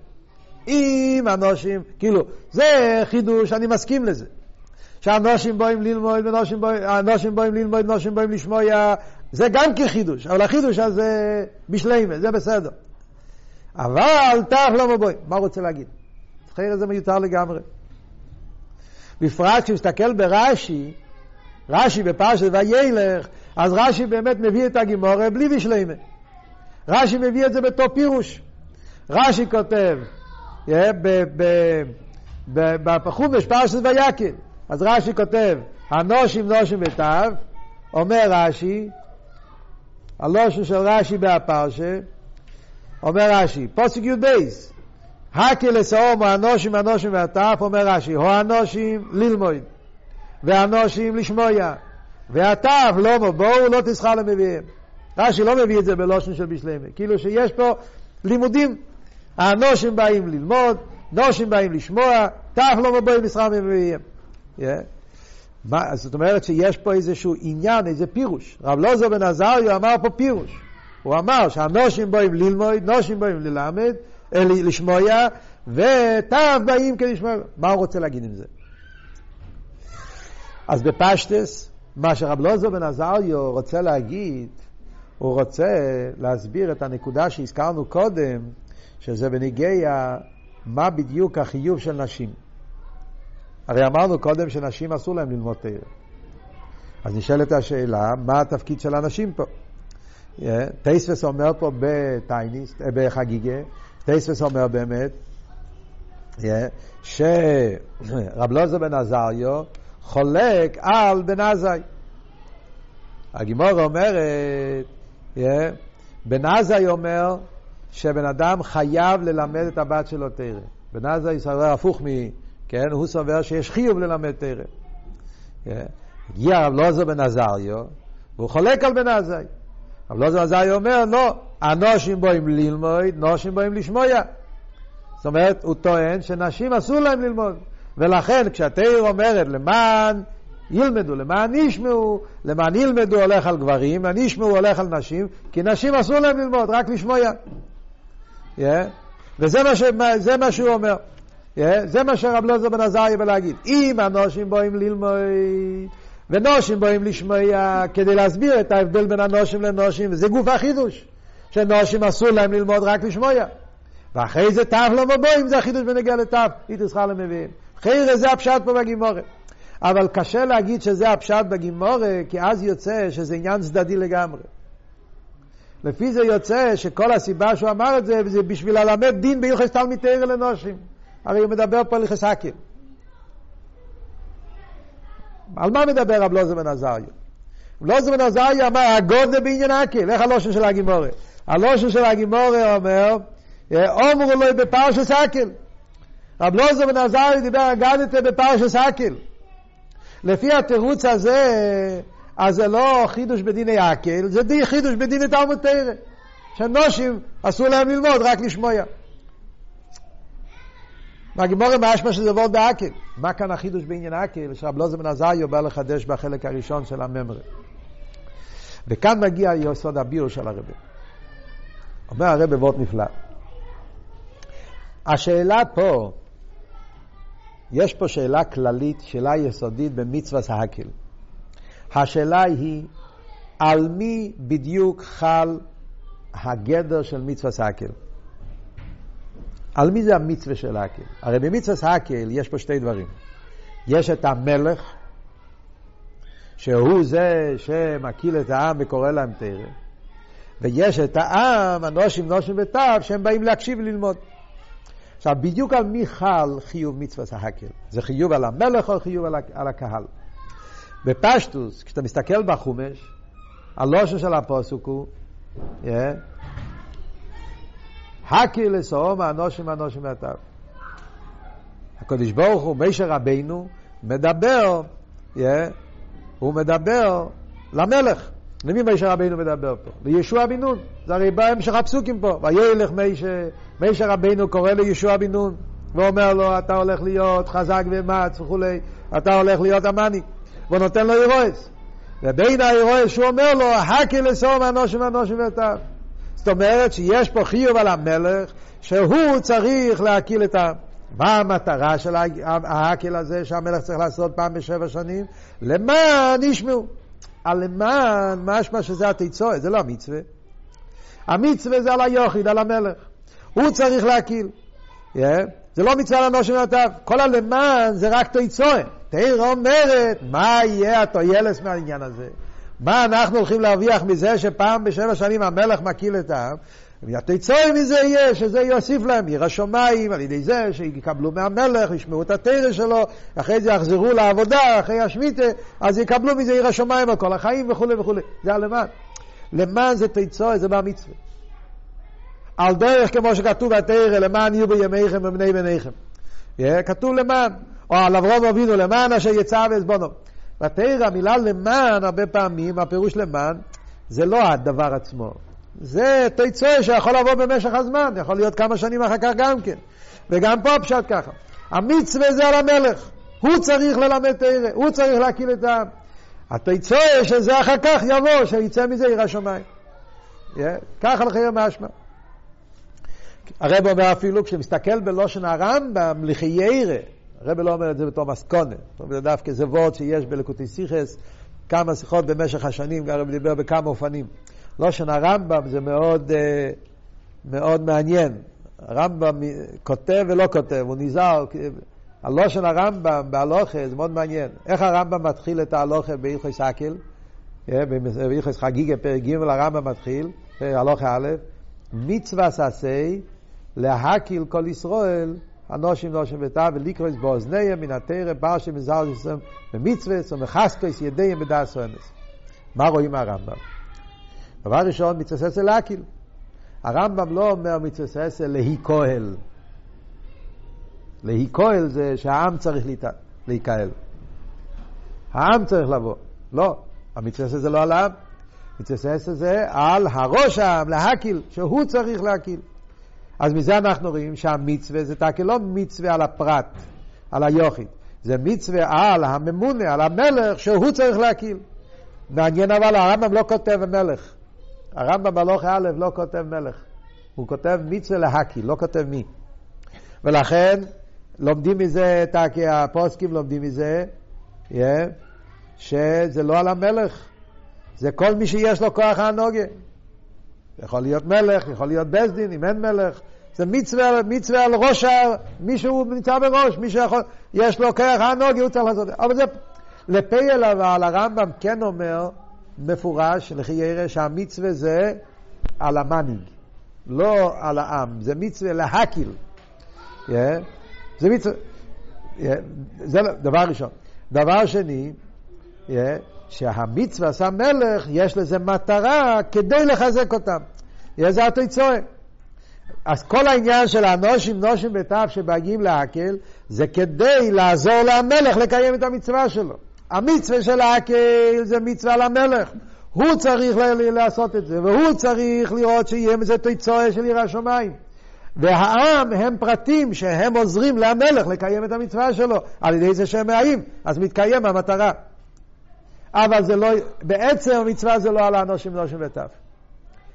אם אנושים, כאילו, זה חידוש, אני מסכים לזה. שאנושים באים ללמוד, ואנושים באים, ללמוד, אנושים באים לשמוע, זה גם כחידוש, אבל החידוש הזה בשלימה, זה בסדר. אבל תח לא מבוי, מה הוא רוצה להגיד? אחרי זה מיותר לגמרי. בפרט כשמסתכל ברש"י, רש"י בפרשת וילך, אז רש"י באמת מביא את הגימורה בלי בשלימה. רש"י מביא את זה בתור פירוש. רש"י כותב, בחומש פרשת ויקל, אז רש"י כותב, הנושים נושים בתו, אומר רש"י, הלושן של רש"י בהפרשה, אומר רש"י, פוסק י"ב, הקל לסאום האנושים האנושים והטף, אומר רש"י, הו האנושים ללמוד, והאנושים לשמויה, והטף לא בואו לא תסחר למביאים. רש"י לא מביא את זה בלושן של בשלמה, כאילו שיש פה לימודים, האנושים באים ללמוד, נושים באים לשמוע, טף לא בואו מסחר למביאים. Yeah. זאת אומרת שיש פה איזשהו עניין, איזה פירוש. רב לוזו בן עזריו אמר פה פירוש. הוא אמר שהנושים באים ללמוד, נושים באים ללמד, לשמוע, ותו באים כדי לשמוע. מה הוא רוצה להגיד עם זה? אז בפשטס, מה שרב לוזו בן עזריו רוצה להגיד, הוא רוצה להסביר את הנקודה שהזכרנו קודם, שזה בניגיע מה בדיוק החיוב של נשים. הרי אמרנו קודם שנשים אסור להם ללמוד תרא. אז נשאלת השאלה, מה התפקיד של הנשים פה? טייספס אומר פה בטייניס, אה, בחגיגה, טייספס אומר באמת, שרב לוזר בן עזריו חולק על בן עזאי. הגימור אומרת, בן עזאי אומר שבן אדם חייב ללמד את הבת שלו תרא. בן עזאי סובר הפוך מ... כן, הוא סובר שיש חיוב ללמד תרא. הגיע רב לוזר בן עזריו, והוא חולק על בן עזאי. אבל לא זזאי אומר, לא, אנושים באים ללמוד, נושים באים לשמוע. זאת אומרת, הוא טוען שנשים אסור להם ללמוד. ולכן כשהתאיר אומרת למען ילמדו, למען ישמעו, למען ילמדו הולך על גברים, למען ישמעו הולך על נשים, כי נשים אסור להם ללמוד, רק לשמוע. Yeah. וזה מה, ש, זה מה שהוא אומר. Yeah. זה מה שרב לוזר בן עזריה בא להגיד. אם אנושים באים ללמוד, ונושים באים לשמוע כדי להסביר את ההבדל בין הנושים לנושים, וזה גוף החידוש, שנושים אסור להם ללמוד רק לשמוע. ואחרי זה תף לא מבואים, זה החידוש בנגיע לתף, איתו שכר למביאים. אחרי זה הפשט פה בגימורה. אבל קשה להגיד שזה הפשט בגימורה, כי אז יוצא שזה עניין צדדי לגמרי. לפי זה יוצא שכל הסיבה שהוא אמר את זה, זה בשביל ללמד דין בהלכס תלמיד תרא לנושים. הרי הוא מדבר פה על הלכס. על מה מדבר רב לוזר בן עזריה? לוזר בן עזריה אמר, הגודל בעניין הקל, איך הלושן של הגימורה? הלושן של הגימורה אומר, אומרו לו בפרשס הקל. רב לוזר בן עזריה דיבר, הגדתם בפרשס הקל. לפי התירוץ הזה, אז זה לא חידוש בדיני הקל, זה די חידוש בדיני תלמוד תרא. שנושים אסור להם ללמוד, רק לשמוע. מהגימורים משמע שזה וורד באקל. מה כאן החידוש בעניין אקל? שרב לוזר בן עזריו בא לחדש בחלק הראשון של הממרה. וכאן מגיע יסוד הביור של הרבה. אומר הרבה וורד נפלא. השאלה פה, יש פה שאלה כללית, שאלה יסודית במצווה האקל. השאלה היא, על מי בדיוק חל הגדר של מצווה האקל? על מי זה המצווה של הקל? הרי במצווה הקל יש פה שתי דברים. יש את המלך, שהוא זה שמקיל את העם וקורא להם תרא, ויש את העם, הנושים, נושים וטף, שהם באים להקשיב וללמוד. עכשיו, בדיוק על מי חל חיוב מצווה הקל? זה חיוב על המלך או חיוב על הקהל? בפשטוס, כשאתה מסתכל בחומש, הלושן של הפוסוק הוא, yeah, הקי לסאום האנושים האנושים מהטב. הקדוש ברוך הוא, מישר רבינו, מדבר, yeah, הוא מדבר למלך. למי מישר רבינו מדבר פה? לישוע בן נון. זה הרי בהמשך הפסוקים פה. וילך מישר רבינו קורא לישוע בן נון, ואומר לו, אתה הולך להיות חזק ומץ וכולי, אתה הולך להיות המאני. והוא נותן לו אירועס. ובין האירועס שהוא אומר לו, הקי לסאום האנושים האנושים מהטב. זאת אומרת שיש פה חיוב על המלך שהוא צריך להקיל את העם. מה המטרה של ההקל הזה שהמלך צריך לעשות פעם בשבע שנים? למען ישמעו. הלמען, משמע שזה התיצורת, זה לא המצווה. המצווה זה על היוחיד, על המלך. הוא צריך להקיל. Yeah. זה לא מצווה לאנושים ונתיו. כל הלמען זה רק תיצורת. תאיר אומרת, מה יהיה התוילס מהעניין הזה? מה אנחנו הולכים להרוויח מזה שפעם בשבע שנים המלך מקיל את העם? והתיצורת מזה יהיה שזה יוסיף להם עיר השמיים על ידי זה שיקבלו מהמלך, ישמעו את התרא שלו, אחרי זה יחזרו לעבודה, אחרי השמיטה, אז יקבלו מזה עיר השמיים על כל החיים וכולי וכולי. זה הלמען. למען זה תיצורת, זה במצווה. על דרך כמו שכתוב בתרא, למען יהיו בימיכם ובני בניכם. כתוב למען. או על אברום אבינו למען אשר יצא ועזבונו. בתרא המילה למען הרבה פעמים, הפירוש למען, זה לא הדבר עצמו. זה תיצור שיכול לבוא במשך הזמן, יכול להיות כמה שנים אחר כך גם כן. וגם פה פשט ככה. המצווה זה על המלך. הוא צריך ללמד תרא, הוא צריך להקיל את העם. התיצור שזה אחר כך יבוא, שיצא מזה עיר השמיים. Yeah, ככה לחייר משמע. הרב אומר אפילו, כשמסתכל בלושן הרמב"ם, לחיירה, הרב לא אומר את זה בתור מסקונה, זה דווקא זה וורד שיש בלקוטי סיכס, כמה שיחות במשך השנים, הרב דיבר בכמה אופנים. לושן הרמב"ם זה מאוד, אה, מאוד מעניין. הרמב"ם כותב ולא כותב, הוא נזהר. הלושן הרמב"ם בהלוכה זה מאוד מעניין. איך הרמב"ם מתחיל את ההלוכה בהלכוי סקל? אה, בהלכוי חגיגה פרק ג' הרמב"ם מתחיל, הלוכה א', מצווה ססי להקיל כל ישראל אנושים נושים ותא וליקרויס באוזניהם מן התרא פרשי מזל יסם במצווה ומחסקויס ידיהם בדס אונס. מה רואים מהרמב"ם? דבר ראשון, מצווה ססה להקיל. הרמב"ם לא אומר מצווה ססה להי כהל. זה שהעם צריך להיקהל. העם צריך לבוא. לא, המצווה ססה זה לא על העם. מצווה ססה זה על הראש העם, להקיל, שהוא צריך להקיל. אז מזה אנחנו רואים שהמצווה זה תקל לא מצווה על הפרט, על היוחיד. זה מצווה על הממונה, על המלך, שהוא צריך להקיל. מעניין אבל, הרמב"ם לא כותב מלך. הרמב"ם בהלוך א' לא כותב מלך. הוא כותב מצווה להקיל, לא כותב מי. ולכן, לומדים מזה, הפוסקים לומדים מזה, yeah, שזה לא על המלך, זה כל מי שיש לו כוח הנוגה. יכול להיות מלך, יכול להיות בית דין, אם אין מלך. זה מצווה, מצווה על ראש, מישהו נמצא בראש, מישהו יכול, יש לו כרך הנוגי, הוא צריך לעשות את זה. אבל זה, לפייל אבל הרמב"ם כן אומר, מפורש, לכי ירא, שהמצווה זה על המנהיג, לא על העם, זה מצווה להקיל. Yeah. זה מצווה, yeah. זה דבר ראשון. דבר שני, yeah. שהמצווה עשה מלך, יש לזה מטרה כדי לחזק אותם. זה התיצורת. אז כל העניין של הנושים, נושים בתו שבאים להקל, זה כדי לעזור למלך לקיים את המצווה שלו. המצווה של להקל זה מצווה למלך. הוא צריך לעשות את זה, והוא צריך לראות שיהיה מזה תיצורת של עיר השמיים. והעם הם פרטים שהם עוזרים למלך לקיים את המצווה שלו, על ידי זה שהם מאיים, אז מתקיים המטרה. אבל זה לא, בעצם המצווה זה לא על האנושים נושים וטף.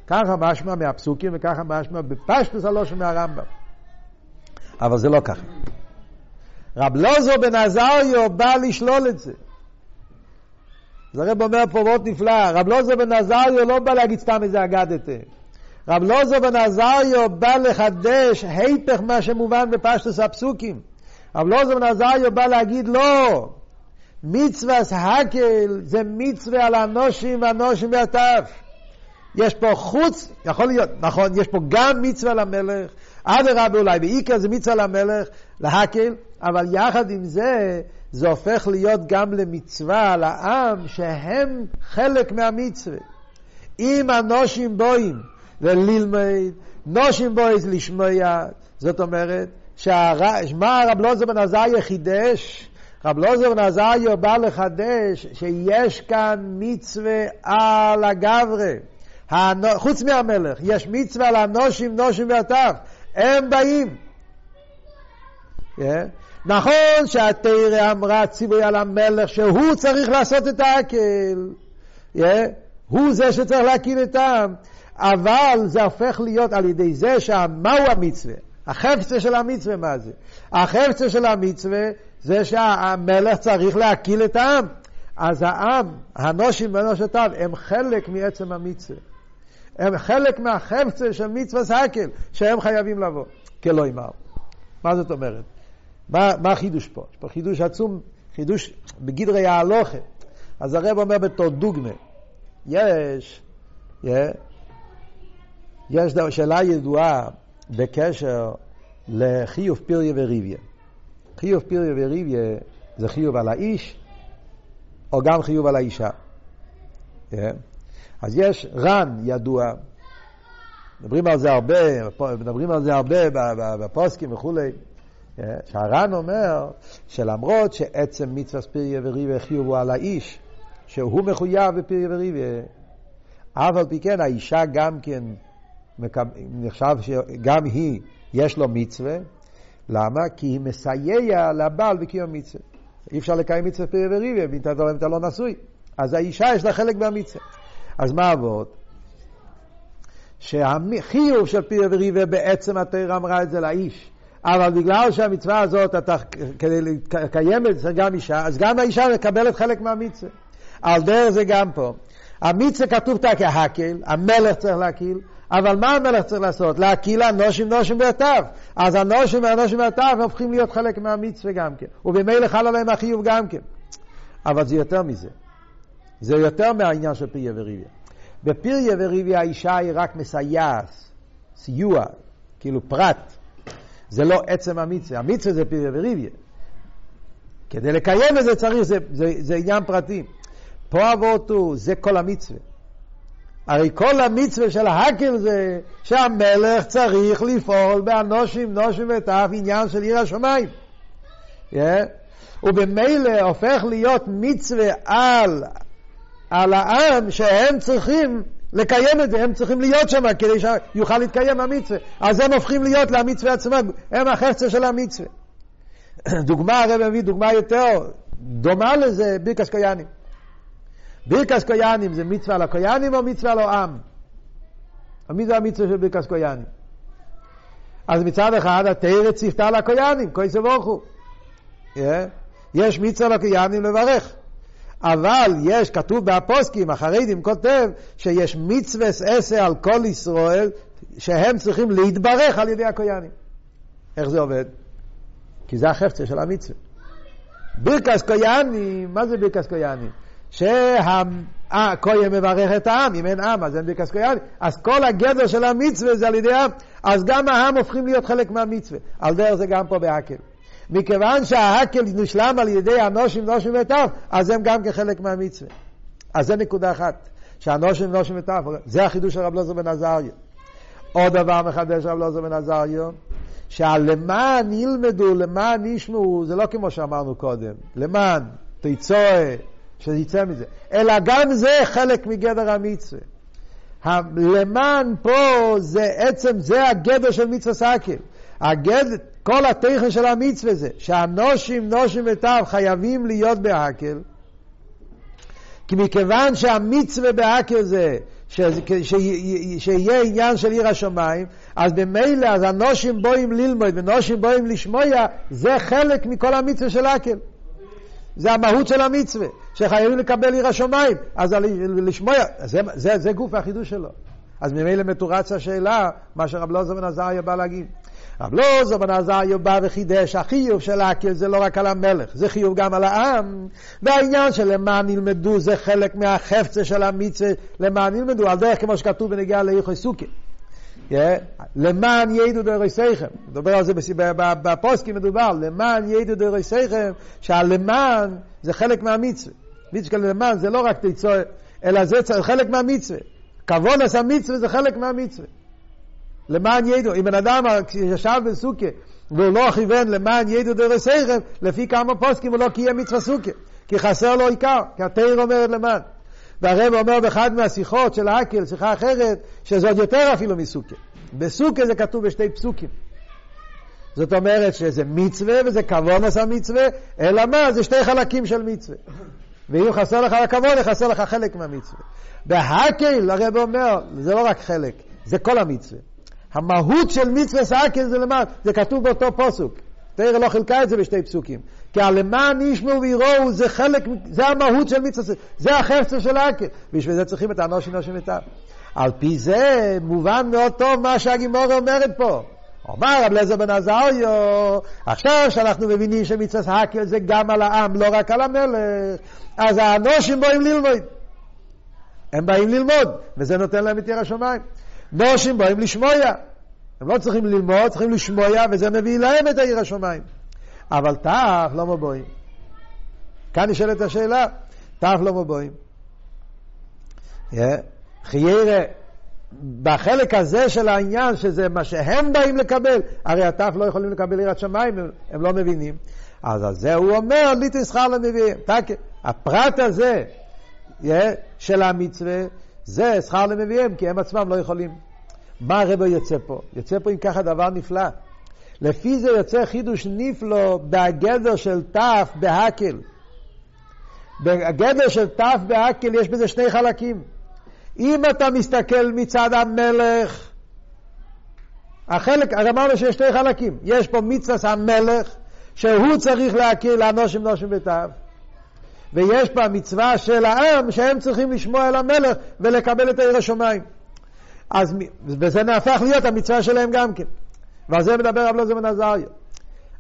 ככה משמע מהפסוקים וככה משמע בפשטוס הלושם מהרמב"ם. אבל זה לא ככה. רב לוזו בן עזריו בא לשלול את זה. זה הרב אומר פה מאוד נפלא, רב לוזו בן עזריו לא בא להגיד סתם איזה אגדתה. רב לוזו בן עזריו בא לחדש היפך מה שמובן בפשטוס הפסוקים. רב לוזו בן עזריו בא להגיד לא, מצווה הקל זה מצווה על הנושים והנושים והטף. יש פה חוץ, יכול להיות, נכון, יש פה גם מצווה למלך, אדרבה אולי, בעיקר זה מצווה למלך, להקל, אבל יחד עם זה, זה הופך להיות גם למצווה לעם שהם חלק מהמצווה. אם הנושים בואים וללמד, נושים בואים לשמוע, זאת אומרת, מה הרב לוזר בן עזריה חידש? רב לוזר בן בא לחדש שיש כאן מצווה על הגברה. חוץ מהמלך, יש מצווה לאנושים, נושים והטף, הם באים. Yeah. נכון שהתרא אמרה ציווי על המלך שהוא צריך לעשות את העקל, yeah. הוא זה שצריך להקים העם, אבל זה הופך להיות על ידי זה שמהו המצווה? החפצה של המצווה מה זה? החפצה של המצווה זה שהמלך צריך להקיל את העם. אז העם, הנושים ונושתיו, הם חלק מעצם המצווה. הם חלק מהחפצה של מצווה סקל, שהם חייבים לבוא, כלא ימר. מה זאת אומרת? מה, מה החידוש פה? יש פה חידוש עצום, חידוש בגדרי ההלוכה. אז הרב אומר בתור דוגמה, יש, yeah, יש שאלה ידועה בקשר לחיוב פיריה וריביה. חיוב פיריה וריביה זה חיוב על האיש, או גם חיוב על האישה. Yeah. אז יש רן ידוע, מדברים על זה הרבה, מדברים על זה הרבה בפוסקים וכולי, שהר"ן אומר שלמרות שעצם מצווה ספיריה וריביה חיוב הוא על האיש, שהוא מחויב בפיריה וריביה, אף על פי כן האישה גם כן נחשב שגם היא, יש לו מצווה. למה? כי היא מסייע לבעל בקיום מצווה. אי אפשר לקיים מצווה פרי וריביה, אם אתה לא נשוי. אז האישה יש לה חלק מהמצווה. אז מה עבוד? שהחיוב של פרי וריביה בעצם התרא אמרה את זה לאיש. אבל בגלל שהמצווה הזאת, אתה, כדי לקיים את זה גם אישה, אז גם האישה מקבלת חלק מהמצווה. על דרך זה גם פה. המצווה כתוב אותה כהקל, המלך צריך להקיל, אבל מה המלך צריך לעשות? להקיל הנושים נושים ויתיו. אז הנושים והנושים ויתיו הופכים להיות חלק מהמצווה גם כן. ובמילא חל עליהם החיוב גם כן. אבל זה יותר מזה. זה יותר מהעניין של פיריה וריביה. בפיריה וריביה האישה היא רק מסייעת, סיוע, כאילו פרט. זה לא עצם המצווה. המצווה זה פיריה וריביה. כדי לקיים את זה צריך, זה, זה, זה עניין פרטי. פה אבות הוא, זה כל המצווה. הרי כל המצווה של ההקל זה שהמלך צריך לפעול באנושים, נושים וטף, עניין של עיר השמיים. Yeah. ובמילא הופך להיות מצווה על, על העם שהם צריכים לקיים את זה, הם צריכים להיות שם כדי שיוכל להתקיים המצווה. אז הם הופכים להיות למצווה עצמה, הם החפצה של המצווה. (coughs) דוגמה, הרב מביא דוגמה יותר דומה לזה, בירקס קויאנים. בירקס קויאנים זה מצווה לקויאנים או מצווה לא עם? מי זה המצווה של בירקס קויאנים? אז מצד אחד התרא ציוותה לקויאנים, כויסא בוכו. יש מצווה לקויאנים לברך. אבל יש, כתוב בהפוסקים, החרדים כותב שיש מצווה עשה על כל ישראל, שהם צריכים להתברך על ידי הקויאנים. איך זה עובד? כי זה החפצה של המצווה. בירקס קויאנים, מה זה בירקס קויאנים? שהכהן מברך את העם, אם אין עם אז אין ברכס כהן, אז כל הגדר של המצווה זה על ידי העם, אז גם העם הופכים להיות חלק מהמצווה. על דרך זה גם פה בהקל. מכיוון שההקל נשלם על ידי הנושים, נושים וטף, אז הם גם כחלק מהמצווה. אז זה נקודה אחת, שהנושים, נושים וטף, זה החידוש של רב לוזר בן עזריה. עוד דבר מחדש רב לוזר בן עזריה, שהלמען ילמדו, למען ישמעו, זה לא כמו שאמרנו קודם, למען, תיצואה, שיצא מזה. אלא גם זה חלק מגדר המצווה. למען פה זה עצם, זה הגדר של מצווה סקל. הגדר, כל התכן של המצווה זה שהנושים, נושים וטף חייבים להיות בהקל. כי מכיוון שהמצווה בהקל זה שיהיה עניין של עיר השמיים, אז במילא, אז הנושים בואים ללמוד ונושים בואים לשמוע, זה חלק מכל המצווה של הקל. זה המהות של המצווה, שחייבים לקבל עיר השמיים. אז לשמוע, זה, זה, זה גוף החידוש שלו. אז ממילא מתורץ השאלה, מה שרב לוזר בן עזריה בא להגיד. רב לוזר בן עזריה בא וחידש, החיוב של הקל זה לא רק על המלך, זה חיוב גם על העם. והעניין של למען ילמדו זה חלק מהחפצה של המצווה, למען ילמדו, על דרך כמו שכתוב בנגיעה לאיכוי סוכי. למען ידעו דוריסיכם, מדבר על זה בפוסקים מדובר, למען ידעו דוריסיכם, שהלמען זה חלק מהמצווה. מצווה למען זה לא רק תיצור, אלא זה חלק מהמצווה. כוונס המצווה זה חלק מהמצווה. למען ידעו, אם בן אדם ישב בסוכה והוא לא כיוון למען ידעו דוריסיכם, לפי כמה פוסקים הוא לא קיים מצווה סוכה, כי חסר לו עיקר, כי התיר אומרת למען. והרב אומר באחד מהשיחות של האקל, שיחה אחרת, שזה עוד יותר אפילו מסוכה. בסוכה זה כתוב בשתי פסוקים. זאת אומרת שזה מצווה וזה כוונס המצווה, אלא מה? זה שתי חלקים של מצווה. ואם חסר לך הכבוד, חסר לך חלק מהמצווה. בהקל, הרב אומר, זה לא רק חלק, זה כל המצווה. המהות של מצווה סאקל זה למען, זה כתוב באותו פוסוק. תראה לא חילקה את זה בשתי פסוקים. כי הלמען ישמעו ויראו זה חלק, זה המהות של מצווה, זה החפצה של האקל. בשביל זה צריכים את הנושי נושי מיטב. על פי זה מובן מאוד טוב מה שהגימורה אומרת פה. אומר רב לזר בן עזריו, עכשיו שאנחנו מבינים שמצווה האקל זה גם על העם, לא רק על המלך, אז האנושים באים ללמוד. הם באים ללמוד, וזה נותן להם את עיר השמיים. נושים באים לשמוע. הם לא צריכים ללמוד, צריכים לשמוע, וזה מביא להם את העיר השמיים. אבל תף לא מבואים. כאן נשאלת השאלה, תף לא מבואים. חיירה, בחלק הזה של העניין, שזה מה שהם באים לקבל, הרי התף לא יכולים לקבל עירת שמיים, הם, הם לא מבינים. אז על זה הוא אומר, ליטי שכר לנביאים. הפרט הזה של המצווה, זה שכר לנביאים, כי הם עצמם לא יכולים. מה הרב יוצא פה? יוצא פה אם ככה דבר נפלא. לפי זה יוצא חידוש נפלא בגדר של תף בהקל. בגדר של תף בהקל יש בזה שני חלקים. אם אתה מסתכל מצד המלך, החלק, הרי אמרנו שיש שני חלקים. יש פה מצווה המלך, שהוא צריך להכיר לאנושים נושים בתו. ויש פה המצווה של העם, שהם צריכים לשמוע אל המלך ולקבל את העיר השמיים. אז, וזה נהפך להיות המצווה שלהם גם כן. ועל זה מדבר רב לוזר בן עזריה.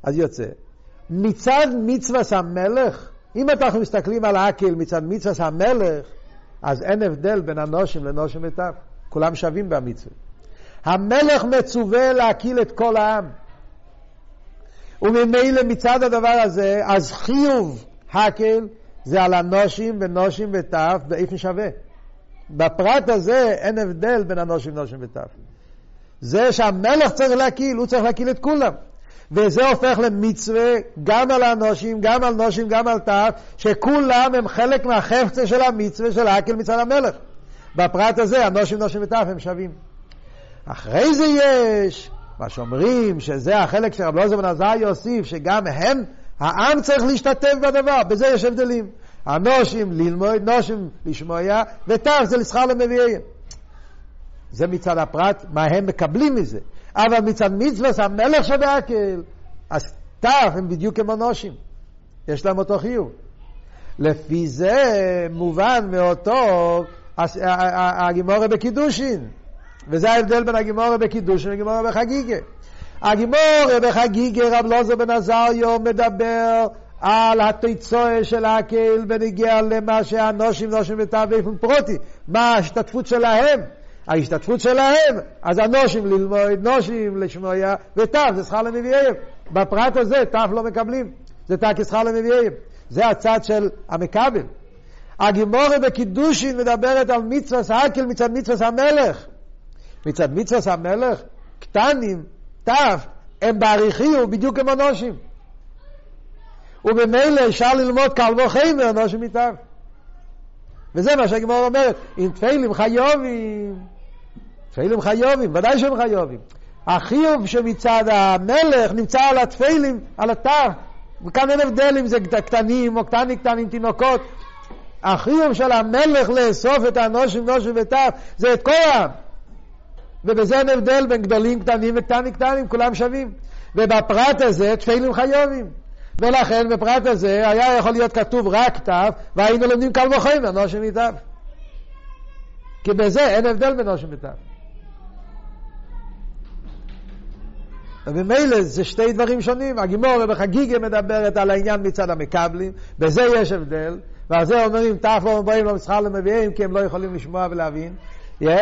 אז יוצא, מצד מצווה המלך, אם אנחנו מסתכלים על האקל מצד מצווה המלך, אז אין הבדל בין הנושים לנושים וטף. כולם שווים במצווה. המלך מצווה להקיל את כל העם. וממילא מצד הדבר הזה, אז חיוב הקל זה על הנושים ונושים וטף באיפן שווה. בפרט הזה אין הבדל בין הנושים, נושים וטף. זה שהמלך צריך להקיל, הוא צריך להקיל את כולם. וזה הופך למצווה גם על הנושים, גם על נושים, גם על טף, שכולם הם חלק מהחפצה של המצווה של האקל מצד המלך. בפרט הזה הנושים, נושים וטף הם שווים. אחרי זה יש מה שאומרים שזה החלק שרב לוזר בן עזאי יוסיף, שגם הם, העם צריך להשתתף בדבר, בזה יש הבדלים. הנושים ללמוד, נושים לשמוע, וטף זה לשכר למביאים. זה מצד הפרט, מה הם מקבלים מזה. אבל מצד מצווה, המלך שבהקל, אז תף הם בדיוק כמו נושים. יש להם אותו חיוב. לפי זה מובן מאותו הגימורה בקידושין. וזה ההבדל בין הגימורה בקידושין לגימורה בחגיגה. הגימורה בחגיגה, רב לוזר בן עזריו מדבר על התיצואה של הקהל בנגיע למה שהנושים נושים בתאווים פרוטי, מה ההשתתפות שלהם. ההשתתפות שלהם, אז הנושים ללמוד, נושים לשמוע, ותו זה שכר לנביאים. בפרט הזה תו לא מקבלים, זה תא כשכר לנביאים. זה הצד של המקבל. הגימורה בקידושין מדברת על מצווה סהקל מצד מצווה המלך. מצד מצווה המלך, קטנים, תו, הם בעריכי בדיוק כמו נושים. וממילא אפשר ללמוד קל וחמר נושים מתו. וזה מה שהגמור אומרת, אם תפלים חיובים, תפלים חיובים, ודאי שהם חיובים. החיוב שמצד המלך נמצא על התפלים, על התו, וכאן אין הבדל אם זה קטנים או קטנים קטנים תינוקות. החיוב של המלך לאסוף את הנושים נושים ותו זה את העם. ובזה אין הבדל בין גדולים קטנים וקטנים קטנים, כולם שווים. ובפרט הזה תפלים חיובים. ולכן בפרט הזה היה יכול להיות כתוב רק תו, והיינו לומדים קל וחומר, נושם מתו. כי בזה אין הבדל בין נושם מתו. וממילא זה שתי דברים שונים. הגימורה בחגיגה מדברת על העניין מצד המקבלים, בזה יש הבדל, ועל זה אומרים תף לא באים למסחר למביאים כי הם לא יכולים לשמוע ולהבין.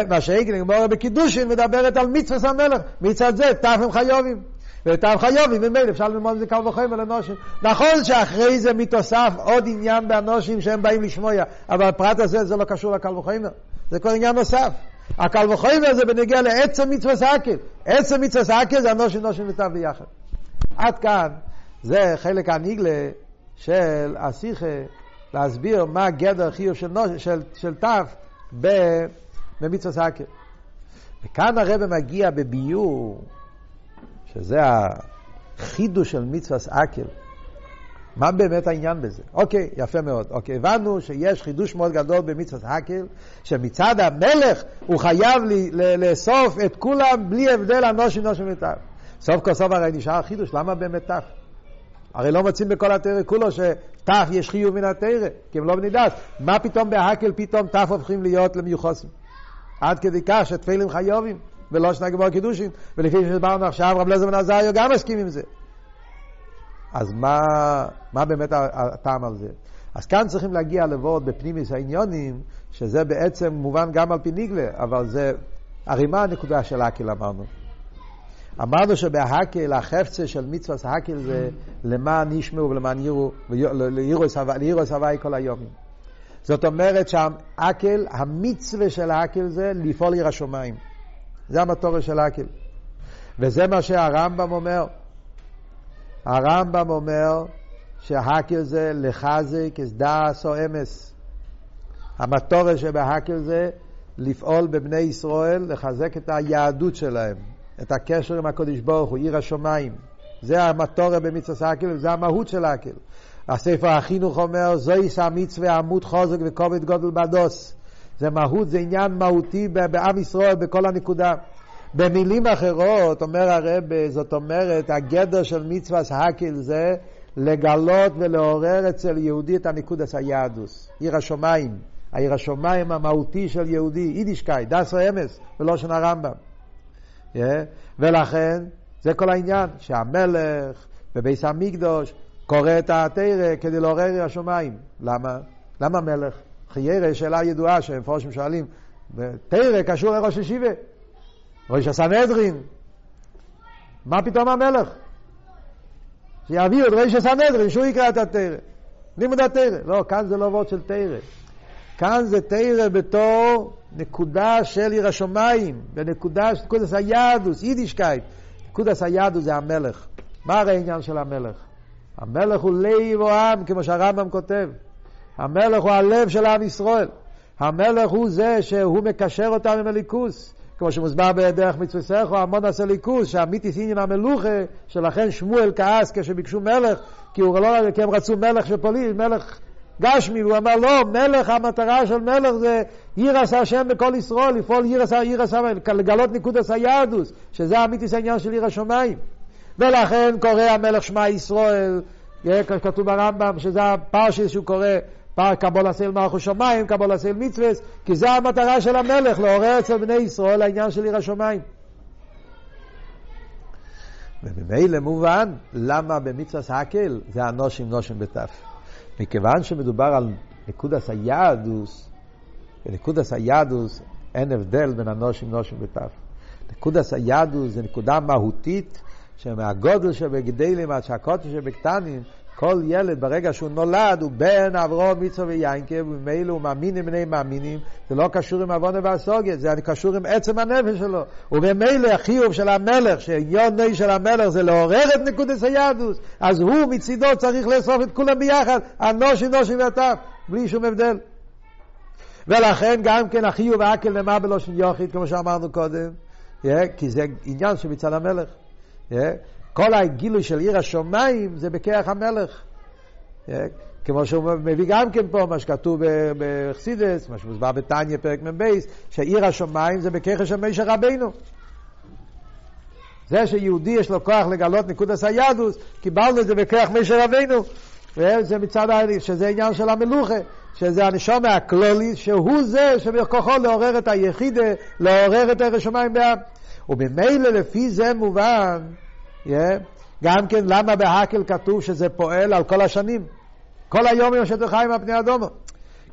מה שהגיע לגמורה בקידושין מדברת על מצווה המלך, מצד זה תף הם חיובים. ואת חיובים, ממילא אפשר ללמוד את זה קל וחומר לנושים. נכון שאחרי זה מתוסף עוד עניין באנושים שהם באים לשמוע, אבל הפרט הזה זה לא קשור לקל וחומר, זה כבר עניין נוסף. הקל וחומר זה בנגיע לעצם מצווה סאקל. עצם מצווה סאקל זה אנושים נושים ותו ביחד. עד כאן זה חלק הניגלה של השיחה להסביר מה גדר חיוב של, נוש, של, של תו במצווה סאקל. וכאן הרב מגיע בביור שזה החידוש של מצווה אקל. מה באמת העניין בזה? אוקיי, יפה מאוד. אוקיי, הבנו שיש חידוש מאוד גדול במצוות הקל, שמצד המלך הוא חייב לאסוף את כולם בלי הבדל אנושים נושים וטף. סוף כל סוף הרי נשאר חידוש, למה באמת טף? הרי לא מוצאים בכל התרא כולו שטף יש חיוב מן התרא, כי הם לא בנידס. מה פתאום בהקל פתאום טף הופכים להיות למיוחסים? עד כדי כך שתפלים חיובים, ולא שנה גבור קידושין, ולפי שדיברנו עכשיו, רב לזר בן עזריו גם מסכים עם זה. אז מה, מה באמת הטעם על זה? אז כאן צריכים להגיע לוורד בפנימיס העניונים, שזה בעצם מובן גם על פי ניגלה, אבל זה, הרי מה הנקודה של האקל אמרנו? אמרנו שבהקל, החפצה של מצווה האקל זה למען ישמעו ולמען יראו, ליראו סבי כל היומים. זאת אומרת שהאקל, המצווה של האקל זה לפעול עיר השמיים. זה המטורת של האקל. וזה מה שהרמב"ם אומר. הרמב"ם אומר שהאקל זה לחזק אס דעס או אמס. המטורת שבהאקל זה לפעול בבני ישראל, לחזק את היהדות שלהם, את הקשר עם הקודש ברוך הוא, עיר השמיים. זה המטורת במצווה האקל, זה המהות של האקל. הספר החינוך אומר, זוהי המצווה עמוד חוזק וכובד גודל בדוס. זה מהות, זה עניין מהותי בעם ישראל, בכל הנקודה. במילים אחרות, אומר הרב, זאת אומרת, הגדר של מצווה סהקיל זה לגלות ולעורר אצל יהודי את הנקודס היהדוס, עיר השמיים, העיר השמיים המהותי של יהודי, יידישקאי, דסו אמס, ולא שנה רמב"ם. Yeah. ולכן, זה כל העניין, שהמלך בביס המקדוש קורא את התרא כדי לעורר השמיים. למה? למה מלך? חיירה, שאלה ידועה שמפורשים שואלים, תרא קשור לראש ישיבה. ראש הסנהדרין. מה פתאום המלך? שיביאו את ראש הסנהדרין, שהוא יקרא את התרא. לימוד התרא. לא, כאן זה לא וורד של תרא. כאן זה תרא בתור נקודה של עיר השמיים, בנקודה של נקודס היהדוס, יידישקייט. נקודס היהדוס זה המלך. מה הרי העניין של המלך? המלך הוא לב או עם, כמו שהרמב"ם כותב. המלך הוא הלב של עם ישראל. המלך הוא זה שהוא מקשר אותם עם הליכוס. כמו שמוסבר בדרך מצווה סכו, המון עשה ליכוס, שהמיתיס עניין המלוכה, שלכן שמואל כעס כשביקשו מלך, כי, הוא לא, כי הם רצו מלך של פולין, מלך גשמי, והוא אמר לא, מלך, המטרה של מלך זה עשה השם בכל ישראל, לפעול עיר עשה, לגלות נקודס היהדוס, שזה המיתיס העניין של עיר השמיים. ולכן קורא המלך שמע ישראל, כתוב ברמב"ם, שזה הפרשס שהוא קורא קבול עשה מלכו שמיים, קבול עשה מצווה, כי זה המטרה של המלך, לעורר אצל בני ישראל העניין של עיר השמיים. וממילא מובן למה במצווה סהקל זה הנושים נושים בתף. מכיוון שמדובר על נקודס היהדוס, בנקודס היהדוס אין הבדל בין הנושים נושים בתף. נקודס היהדוס זה נקודה מהותית שמהגודל שבגדלים עד שהקוטש שבקטנים כל ילד ברגע שהוא נולד הוא בן אברהם, מצווה ויינקב, וממילא הוא מאמין עם בני מאמינים, זה לא קשור עם עוונה והסוגת, זה קשור עם עצם הנפש שלו. וממילא החיוב של המלך, שעניון נוי של המלך זה לעורר את נקודס היהדוס, אז הוא מצידו צריך לאסוף את כולם ביחד, אנושי נושי וטף, בלי שום הבדל. ולכן גם כן החיוב האקל נאמר בלושן יוחיד, כמו שאמרנו קודם, yeah, כי זה עניין שמצד המלך. Yeah. כל הגילוי של עיר השמיים זה בכרך המלך. אה, כמו שהוא מביא גם כן פה, מה שכתוב בחסידס, מה שמוסבר בתניא פרק מ"ב, שעיר השמיים זה בכרך של מישר רבינו. זה שיהודי יש לו כוח לגלות נקודס היהדוס, קיבלנו את זה בכרך מישר רבינו. וזה מצד העניין, שזה עניין של המלוכה, שזה הנשום הכלולי, שהוא זה שבכוחו לעורר את היחידה, לעורר את ערך השמיים בעם. וממילא לפי זה מובן Yeah. גם כן, למה בהקל כתוב שזה פועל על כל השנים? כל היום עם השטח חיים על פני אדומו.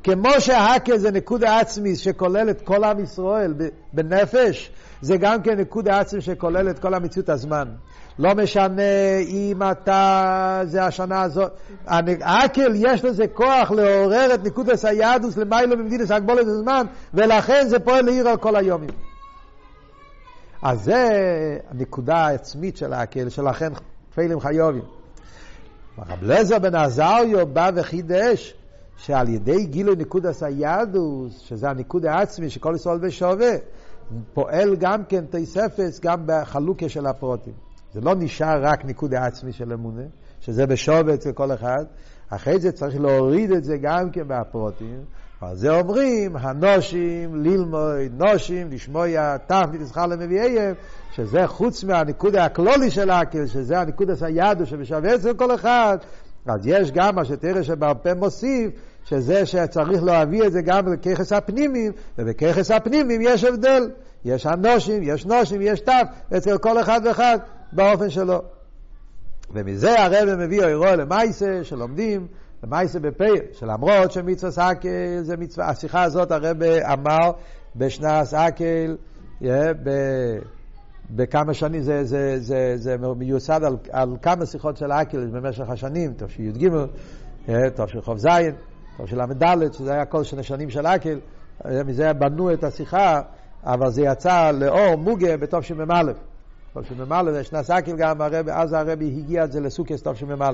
כמו שהקל זה נקודה עצמי שכולל את כל עם ישראל בנפש, זה גם כן נקודה עצמי שכולל את כל המציאות הזמן. לא משנה אם אתה, זה השנה הזאת. הקל יש לזה כוח לעורר את נקודס היהדוס למיילו במדינס הגבולת הזמן, ולכן זה פועל לעיר על כל היומים. אז זה הנקודה העצמית של האקל, שלכן תפלים חיובים. רב לזר בן עזריו בא וחידש שעל ידי גילוי נקודס היהדוס, שזה הניקוד העצמי שכל ישראל בשווה, פועל גם כן תספס גם בחלוקה של הפרוטים. זה לא נשאר רק ניקוד העצמי של אמונה, שזה בשובת אצל כל אחד, אחרי זה צריך להוריד את זה גם כן בהפרוטים. ועל זה אומרים, הנושים, ללמוד, נושים, לשמוע תפנית ישחר למביאיהם, שזה חוץ מהניקוד הכלולי של האקל, שזה הניקוד הסיידו שבשווה אצל כל אחד, אז יש גם מה שתראה שבהרפה מוסיף, שזה שצריך להביא את זה גם בככס הפנימיים, ובככס הפנימיים יש הבדל. יש אנושים, יש נושים, יש תו, אצל כל אחד ואחד באופן שלו. ומזה הרב מביא אוירו למייסה שלומדים, למייסה בפייר, שלמרות שמצווה סאקל זה מצווה, השיחה הזאת הרב אמר בשנת הקהל, ב... בכמה שנים, זה, זה, זה, זה מיוסד על, על כמה שיחות של הקהל במשך השנים, תשי"ג, תשכ"ז, תשל"ד, שזה היה כל שני שנים של הקהל, מזה בנו את השיחה, אבל זה יצא לאור מוגה בתשמ"א. תשמ"א זה שנת הקהל גם, הרב, אז הרבי הגיה את זה לסוכות תשמ"א.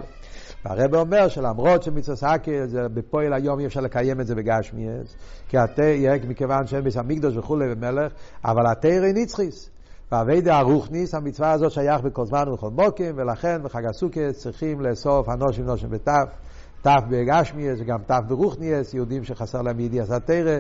והרבי אומר שלמרות שמצוות הקהל זה בפועל היום אי אפשר לקיים את זה בגשמיות, כי התרא, מכיוון שאין ביס המקדוש וכולי ומלך, אבל התרא נצחיס. ואביידה הרוחניס, המצווה הזאת שייך בכל זמן ובכל מוקים, ולכן בחג הסוכת צריכים לאסוף הנושים נושים בתף, תף בגשמיאס וגם תף ברוחניאס, יהודים שחסר להם ידיעת התרא,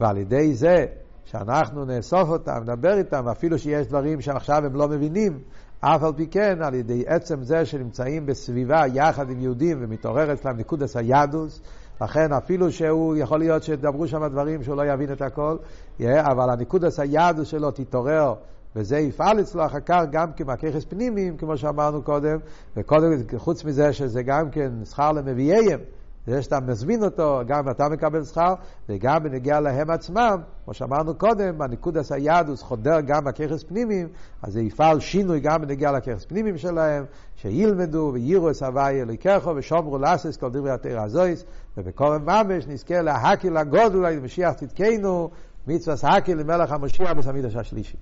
ועל ידי זה שאנחנו נאסוף אותם, נדבר איתם, אפילו שיש דברים שעכשיו הם לא מבינים, אף על פי כן, על ידי עצם זה שנמצאים בסביבה יחד עם יהודים ומתעורר אצלם ניקודס היהדוס, לכן אפילו שהוא, יכול להיות שדברו שם דברים שהוא לא יבין את הכל, אבל הניקודס היהדוס שלו תתעורר וזה יפעל אצלו אחר כך גם כמככס פנימיים, כמו שאמרנו קודם, וקודם, חוץ מזה שזה גם כן שכר למביאיהם, שאתה מזמין אותו, גם אתה מקבל שכר, וגם בנגיע להם עצמם, כמו שאמרנו קודם, הניקודס היהדוס חודר גם בככס פנימיים, אז זה יפעל שינוי גם בנגיע לככס פנימיים שלהם, שילמדו ויראו את הוואי אליקחו ושומרו לאסס כל דברי התרא הזויס, ובקורם ממש נזכה להקל הגודל למשיח צדקנו, מצווה סהקל למלך המשיח בסמידש השלישי.